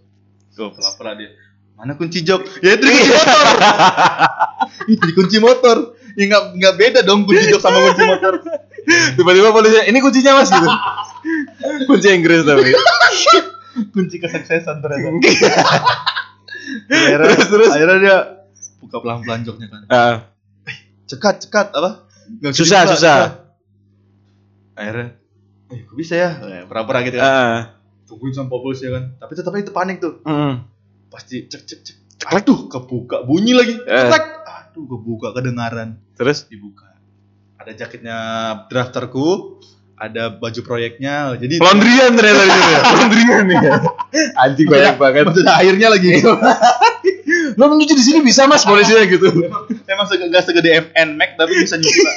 S1: gue pura-pura dia mana kunci jok ya itu kunci motor itu kunci motor ya nggak nggak beda dong kunci jok sama kunci motor
S2: Tiba-tiba polisi, ini kuncinya mas gitu. Kunci Inggris tapi.
S1: kunci kesuksesan ternyata akhirnya,
S2: Terus, terus.
S1: akhirnya dia buka pelan-pelan joknya kan
S2: Ah.
S1: cekat cekat apa bisa
S2: Susah,
S1: dibuka,
S2: susah.
S1: akhirnya eh kok bisa ya Eh, pura-pura gitu kan
S2: Ah.
S1: tungguin sama polisi ya kan tapi tetap aja itu panik tuh
S2: Mm.
S1: Pasti cek cek cek aduh kebuka bunyi lagi
S2: Eh.
S1: Ceklek. aduh kebuka kedengaran
S2: Terus
S1: dibuka ada jaketnya drafterku ada baju proyeknya jadi
S2: laundryan ternyata di situ ya. Laundryan nih. ya. Anjing banyak banget.
S1: ada airnya lagi
S2: Lo menuju di sini bisa Mas polisinya gitu.
S1: emang sege- nggak segede MN Max tapi bisa nyuci pak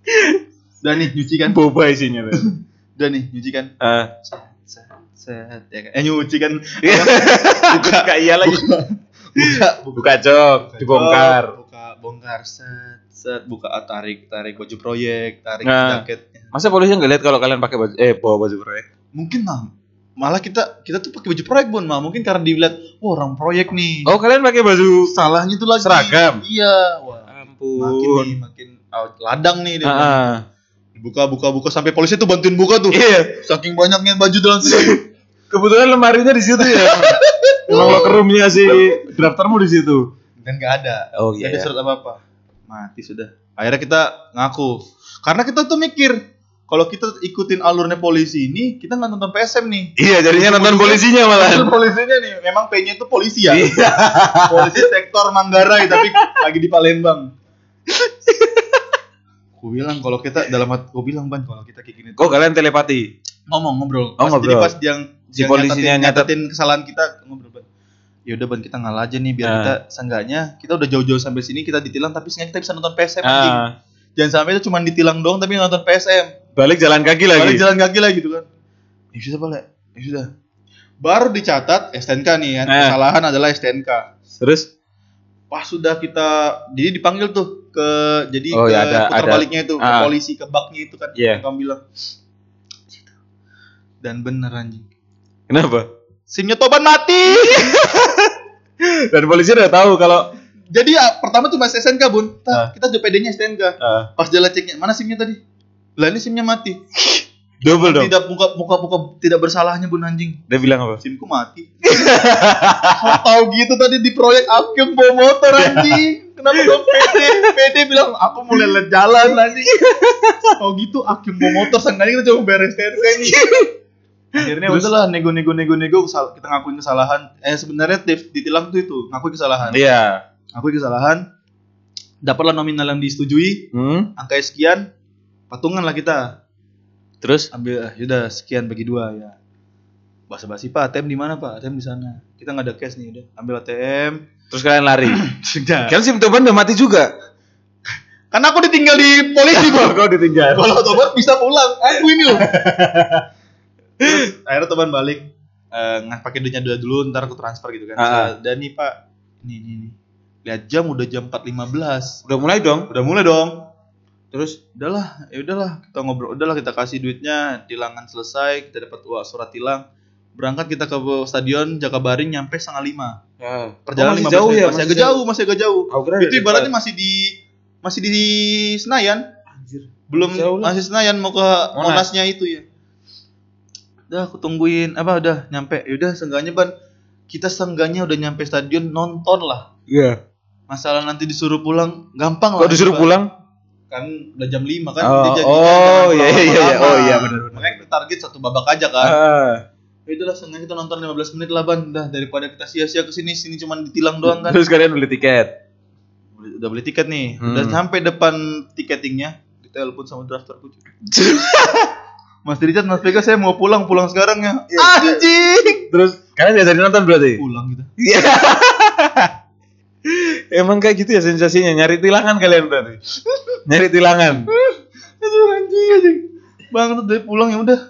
S1: udah nih nyuci kan
S2: Boba isinya tuh.
S1: udah nih nyuci kan
S2: Ah.
S1: Set ya kan eh nyuci kan
S2: Buka iya lagi.
S1: buka
S2: Buka jok, dibongkar.
S1: buka bongkar set set buka ah, tarik tarik baju proyek tarik
S2: Nah.
S1: jaketnya
S2: Masa polisi nggak lihat kalau kalian pakai baju eh bawa baju proyek?
S1: mungkin lah malah kita kita tuh pakai baju proyek bun malah mungkin karena dilihat wah orang proyek nih
S2: Oh, kalian pakai baju
S1: salahnya tuh lagi
S2: Seragam?
S1: iya wah makin
S2: ampun.
S1: nih makin out, ladang nih dia
S2: Ah, ah.
S1: buka buka buka sampai polisi tuh bantuin buka tuh
S2: Iya.
S1: saking banyaknya baju dalam situ
S2: Kebetulan lemarinya di situ ya. Emang locker roomnya si draftermu di situ.
S1: dan nggak ada.
S2: Oh
S1: nggak ada surat apa apa mati sudah. Akhirnya kita ngaku. Karena kita tuh mikir kalau kita ikutin alurnya polisi ini kita nggak nonton PSM nih.
S2: Iya, jadinya nonton polisinya malah.
S1: Nonton polisinya nih. Memang P-nya itu polisi ya? Polisi sektor Manggarai tapi lagi di Palembang. Aku bilang kalau kita dalam hati, aku bilang ban kalau kita kayak gini
S2: Kok kalian telepati?
S1: Ngomong ngobrol.
S2: Oh,
S1: Pas-
S2: ngobrol.
S1: Jadi pas yang
S2: Si
S1: yang
S2: polisinya
S1: nyatatin,
S2: nyatet.
S1: nyatatin kesalahan kita ngobrol. Ya udah ban kita ngalah aja nih biar
S2: Ah.
S1: kita seenggaknya kita udah jauh-jauh sampai sini kita ditilang tapi seenggaknya kita bisa nonton PSM anjing.
S2: Ah,
S1: Jangan sampai itu cuma ditilang doang tapi nonton PSM.
S2: balik jalan kaki lagi.
S1: Balik jalan kaki lagi gitu kan. Ya sudah balik. Ya sudah. Baru dicatat STNK nih kan.
S2: Ah.
S1: Kesalahan adalah STNK.
S2: Terus
S1: Pas sudah kita jadi dipanggil tuh ke jadi
S2: Oh,
S1: ke
S2: ya, ada-
S1: putar
S2: ada.
S1: baliknya itu ke
S2: Ah.
S1: polisi ke baknya itu kan
S2: Iya.
S1: yang kamu bilang. Dan bener anjing.
S2: kenapa?
S1: SIM-nya Toban mati.
S2: Dan polisi udah tahu kalau
S1: Jadi ya, pertama cuma STNK bun.
S2: Ah.
S1: Tah, Kita udah PD-nya STNK.
S2: ah,
S1: Pas jalan ceknya, mana SIM-nya tadi? Lah ini SIM-nya mati.
S2: double dong.
S1: Tidak buka buka buka tidak bersalahnya bun anjing.
S2: Dia bilang apa?
S1: SIM-ku mati. Tahu gitu tadi di proyek aku yang bawa motor anjing. Kenapa dong PD? PD bilang aku mau lihat jalan anjing. Tahu gitu aku yang bawa motor seenggaknya kita coba beres STNK ini. Akhirnya
S2: Terus?
S1: udahlah nego nego nego nego kesal- kita ngakuin kesalahan. Eh sebenarnya di- ditilang tuh itu ngakuin kesalahan.
S2: Iya.
S1: Aku kesalahan dapatlah nominal yang disetujui
S2: Hmm.
S1: angka sekian patungan lah kita
S2: Terus
S1: ambil ah, yaudah sekian bagi dua ya basa basi pak ATM di mana pak ATM di sana kita nggak ada cash nih udah ambil ATM
S2: terus kalian lari.
S1: sudah
S2: Kan si Toban udah mati juga.
S1: karena aku ditinggal di polisi bro
S2: Kau ditinggal.
S1: kalau Toban bisa pulang aku ini loh Terus, akhirnya Toban balik eh nggak pakai duitnya dulu dulu ntar aku transfer gitu kan.
S2: Ah.
S1: dan nih pak ini ini nih. Lihat jam udah jam 4.15
S2: Udah mulai dong.
S1: udah mulai dong.
S2: Terus
S1: udahlah ya udahlah kita ngobrol udahlah kita kasih duitnya tilangan selesai kita dapat uang surat tilang. Berangkat kita ke stadion Jakabaring nyampe setengah lima.
S2: Ya,
S1: perjalanan
S2: masih
S1: 15
S2: jauh ya,
S1: masih agak jauh masih agak jauh.
S2: Kira
S1: itu ibaratnya masih di masih di Senayan.
S2: Anjir.
S1: belum
S2: Jauh lah.
S1: masih Senayan mau ke
S2: Monas.
S1: Monasnya itu ya udah aku tungguin apa udah nyampe yaudah seenggaknya ban kita seenggaknya udah nyampe stadion nonton lah
S2: Iya.
S1: masalah nanti disuruh pulang gampang lah
S2: Kok disuruh
S1: Ban.
S2: pulang?
S1: kan udah jam 5 kan
S2: Oh,
S1: janjinya
S2: oh,
S1: jangan
S2: iya, iya, iya.
S1: lama-lama.
S2: Oh, iya, benar, benar.
S1: makanya kita target satu babak aja kan
S2: Ah.
S1: ya udahlah sengaja kita nonton 15 menit lah ban udah daripada kita sia-sia ke sini sini cuma ditilang doang kan
S2: Terus kalian beli tiket.
S1: Udah beli tiket nih
S2: Hmm.
S1: udah sampai depan tiketingnya kita telepon sama drafterku Mas Richard, Mas Vega, saya mau pulang, pulang sekarang ya. Anjing!
S2: Terus kalian biasa nonton berarti?
S1: Pulang gitu.
S2: Iya. Emang kayak gitu ya sensasinya nyari tilangan kalian berarti. nyari tilangan.
S1: Aduh anjing, anjing. Bang, tuh dari pulang ya udah.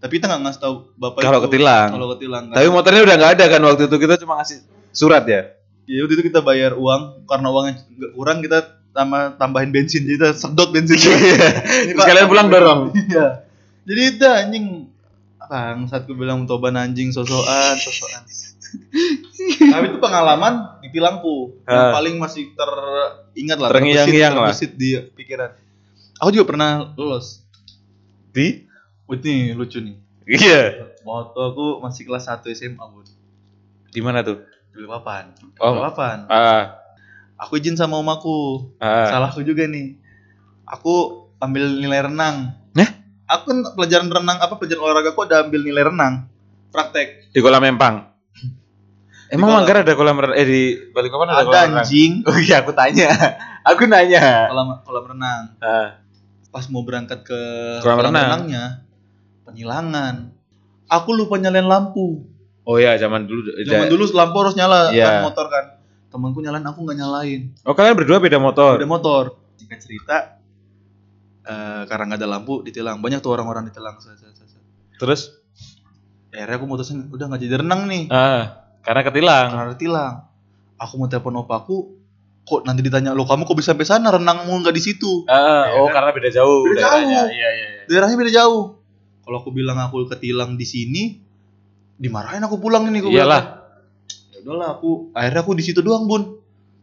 S1: Tapi kita nggak ngasih tahu bapak
S2: Kalau ketilang.
S1: Kalau ketilang. kan.
S2: Tapi motornya udah nggak ada kan waktu itu kita cuma ngasih surat ya.
S1: Ya udah itu kita bayar uang karena uangnya nggak kurang kita tambah tambahin bensin jadi kita sedot bensin.
S2: Terus
S1: Pak.
S2: kalian pulang dorong.
S1: Iya. Jadi udah anjing Bang, saat gue bilang toban anjing sosokan, sosokan. Tapi itu pengalaman di tilangku. Yang
S2: Ah.
S1: paling masih teringat lah,
S2: Terngiang-ngiang lah.
S1: terbesit di pikiran. Aku juga pernah lolos.
S2: Di?
S1: Wih, ini lucu nih.
S2: Iya.
S1: Waktu aku masih kelas 1 SMA, Bun.
S2: Di mana tuh?
S1: Di Balikpapan.
S2: Oh.
S1: Balikpapan.
S2: Ah.
S1: Aku izin sama omaku.
S2: Ah.
S1: Salahku juga nih. Aku ambil nilai renang.
S2: Nah?
S1: Aku kan pelajaran renang apa pelajaran olahraga aku ada ambil nilai renang praktek
S2: Di kolam Empang. Emang
S1: kolam.
S2: Manggar ada kolam renang? Eh di Balikpapan ada,
S1: ada
S2: kolam renang?
S1: anjing
S2: Oh iya aku tanya. aku nanya.
S1: kolam kolam renang
S2: Ah,
S1: pas mau berangkat ke
S2: Kolam renang.
S1: renangnya penilangan aku lupa nyalain lampu
S2: oh iya zaman dulu.
S1: zaman dulu lampu harus nyala
S2: Iya.
S1: kan motor kan temanku nyalain aku nggak nyalain
S2: Oh kalian berdua beda motor.
S1: ada motor singkat cerita eh, karena nggak ada lampu ditilang banyak tuh orang-orang ditilang.
S2: Terus?
S1: akhirnya aku mutusin udah nggak jadi renang nih
S2: Ah, karena ketilang.
S1: karena ditilang aku mau telepon opaku kok nanti ditanya lo kamu kok bisa sampai sana renangmu nggak di situ
S2: Ah,
S1: Ya
S2: oh
S1: kan?
S2: karena beda jauh.
S1: Beda
S2: daerahnya.
S1: jauh.
S2: Iya iya. iya.
S1: daerahnya beda jauh kalau aku bilang aku ketilang di sini dimarahin aku pulang ini aku
S2: Iyalah.
S1: ya udahlah aku akhirnya aku di situ doang bun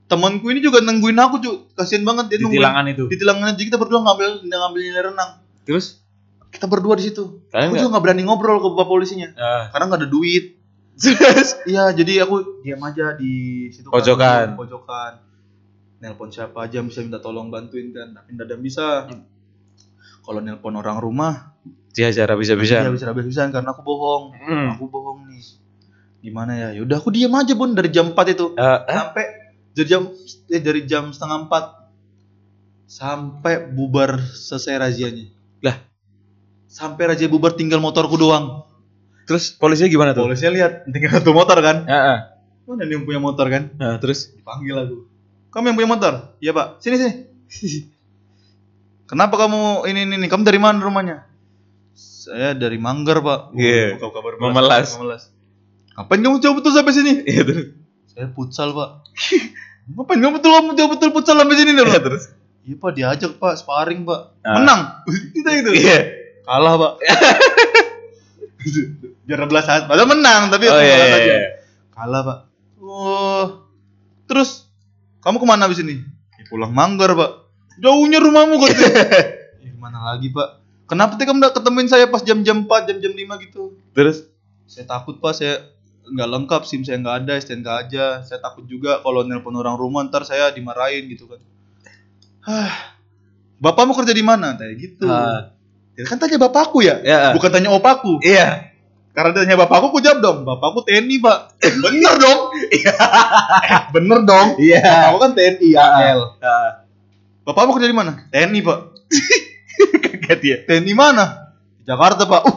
S1: temanku ini juga nungguin aku cuy kasian banget dia
S2: Di
S1: nungguin.
S2: tilangan itu.
S1: di tilangan aja kita berdua ngambil ngambil nilai renang.
S2: Terus?
S1: kita berdua di situ.
S2: Kalian
S1: aku
S2: nggak?
S1: juga nggak berani ngobrol ke bapak polisinya.
S2: Ah.
S1: karena nggak ada duit. Iya jadi aku diam aja di situ kan,
S2: Pojokan.
S1: di pojokan. Nelpon siapa aja bisa minta tolong bantuin kan. Tapi nggak ada yang bisa. Kalau nelpon orang rumah
S2: Diajar bisa-bisa.
S1: ya bisa bisa karena aku bohong.
S2: Hmm.
S1: aku bohong nih. Gimana ya? Yaudah aku diam aja bun dari jam 4 itu.
S2: Ah?
S1: sampai dari jam eh, dari jam setengah 4 sampai bubar selesai razianya
S2: Lah.
S1: sampai razia bubar tinggal motorku doang
S2: Terus polisinya gimana tuh?
S1: polisinya lihat tinggal satu motor kan
S2: ah.
S1: mana nih yang punya motor kan
S2: Nah, terus?
S1: dipanggil aku kamu yang punya motor iya pak sini sini kenapa kamu ini ini, ini? kamu dari mana rumahnya saya dari Manggar pak
S2: Iya.
S1: Buka kabar
S2: Memelas.
S1: memelas ngapain kamu jauh betul sampai sini
S2: Iya terus.
S1: Saya futsal pak. Ngapain? Kamu betul kamu jauh betul futsal sampai sini dulu
S2: Iya terus.
S1: iya pak diajak pak sparring pak.
S2: Ah.
S1: menang. Kita itu.
S2: Iya.
S1: kalah pak. 11 saat. Padahal menang tapi
S2: Oh iya.
S1: kalah
S2: iya,
S1: aja.
S2: iya.
S1: kalah pak. Oh. Terus kamu ke mana abis ini? "Ya, pulang manggar pak. Jauhnya rumahmu katanya ya, mana lagi pak? Kenapa tadi kamu nggak ketemuin saya pas jam-jam 4 jam-jam 5 gitu?
S2: Terus?
S1: saya takut pak. Saya nggak lengkap sim saya nggak ada STNK aja saya takut juga kalau nelpon orang rumah ntar saya dimarahin gitu kan. Hah, bapakmu kerja di mana? Kayak gitu.
S2: Ah.
S1: ya kan tanya bapakku ya
S2: Ya.
S1: bukan tanya opaku.
S2: Iya.
S1: karena dia tanya bapakku aku jawab dong bapakku TNI pak. Bener dong. Eh, bener dong.
S2: Iya.
S1: aku kan TNI AL
S2: Ah.
S1: bapakmu kerja di mana? TNI pak.
S2: Kaget ya.
S1: TNI mana? Jakarta pak. Uh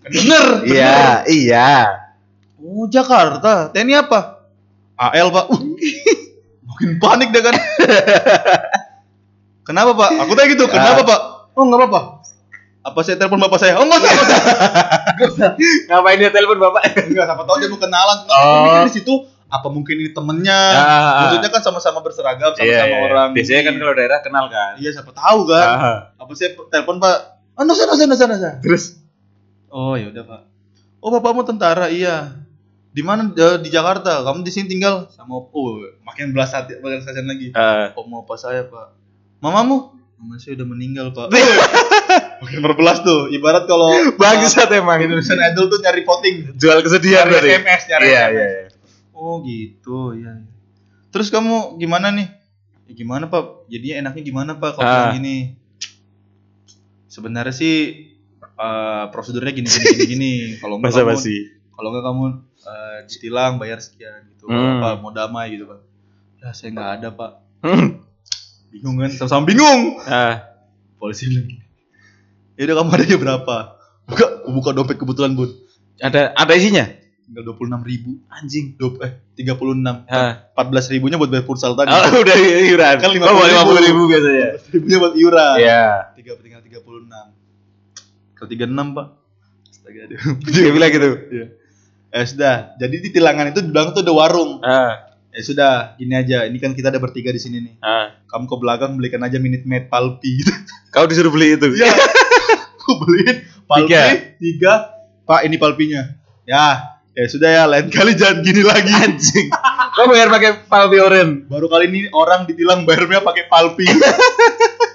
S1: bener.
S2: Iya, iya.
S1: Oh Jakarta, TNI apa? AL pak. Uh, makin panik deh kan. kenapa pak? Aku tanya gitu. Kenapa pak? Oh nggak apa-apa. Apa saya telepon bapak saya? Oh nggak usah. Nggak usah.
S2: Ngapain dia telepon bapak?
S1: Enggak, siapa tahu dia mau kenalan.
S2: Oh.
S1: Mungkin di situ apa mungkin ini temennya?
S2: Ah.
S1: Maksudnya kan sama-sama berseragam, sama-sama
S2: Iya, iya.
S1: orang.
S2: Biasanya kan kalau daerah kenal kan.
S1: Iya siapa tahu kan.
S2: Ah.
S1: Apa saya telepon pak? Oh nggak usah, nggak usah.
S2: Terus?
S1: Oh ya udah pak. Oh bapakmu tentara iya. Di mana Eh, di Jakarta? Kamu di sini tinggal sama oh makin belas hati belas kasihan lagi.
S2: Ah.
S1: Om apa saya pak? Mamamu? Mama saya udah meninggal pak. makin berbelas tuh. Ibarat kalau
S2: Bangsat emang.
S1: Indonesian Idol tuh nyari voting.
S2: Jual kesedihan
S1: Nyari. SMS, nyari
S2: Iya,
S1: SMS.
S2: iya, iya.
S1: Oh gitu ya. Terus kamu gimana nih? Ya, gimana pak? Jadinya enaknya gimana pak kalau yang gini? Sebenarnya sih eh, prosedurnya gini gini gini gini. Kalau enggak kamu kalau enggak kamu eh, ditilang bayar sekian gitu
S2: Hmm.
S1: apa mau damai gitu kan ya saya nggak ada pak
S2: Hmm.
S1: bingung kan sama-sama bingung
S2: Ah.
S1: polisi bilang ya udah kamu adanya berapa buka buka dompet kebetulan bun
S2: Ada ada isinya?
S1: tinggal dua puluh enam ribu
S2: Anjing.
S1: Dua- eh tiga puluh enam
S2: Ah.
S1: empat belas ribunya buat bayar futsal tadi
S2: Oh, udah iuran.
S1: Kan
S2: Oh,
S1: 50.000.
S2: 50 ribu biasanya.
S1: ribunya buat iuran
S2: Iya.
S1: tiga tinggal tiga puluh enam kalau tiga enam pak astaga
S2: Dia bilang gitu.
S1: Iya. Ya sudah jadi di tilangan itu di belakang tuh ada warung
S2: Ah.
S1: ya sudah gini aja ini kan kita ada bertiga di sini nih
S2: Ah.
S1: kamu ke belakang belikan aja minute maid palpi
S2: Kau disuruh beli itu.
S1: Iya. aku beliin palpi
S2: Tiga.
S1: tiga. pak ini palpinya ya ya sudah ya lain kali jangan gini lagi
S2: Anjing. Kau bayar pakai palpi oren.
S1: baru kali ini orang ditilang bayarnya pakai palpi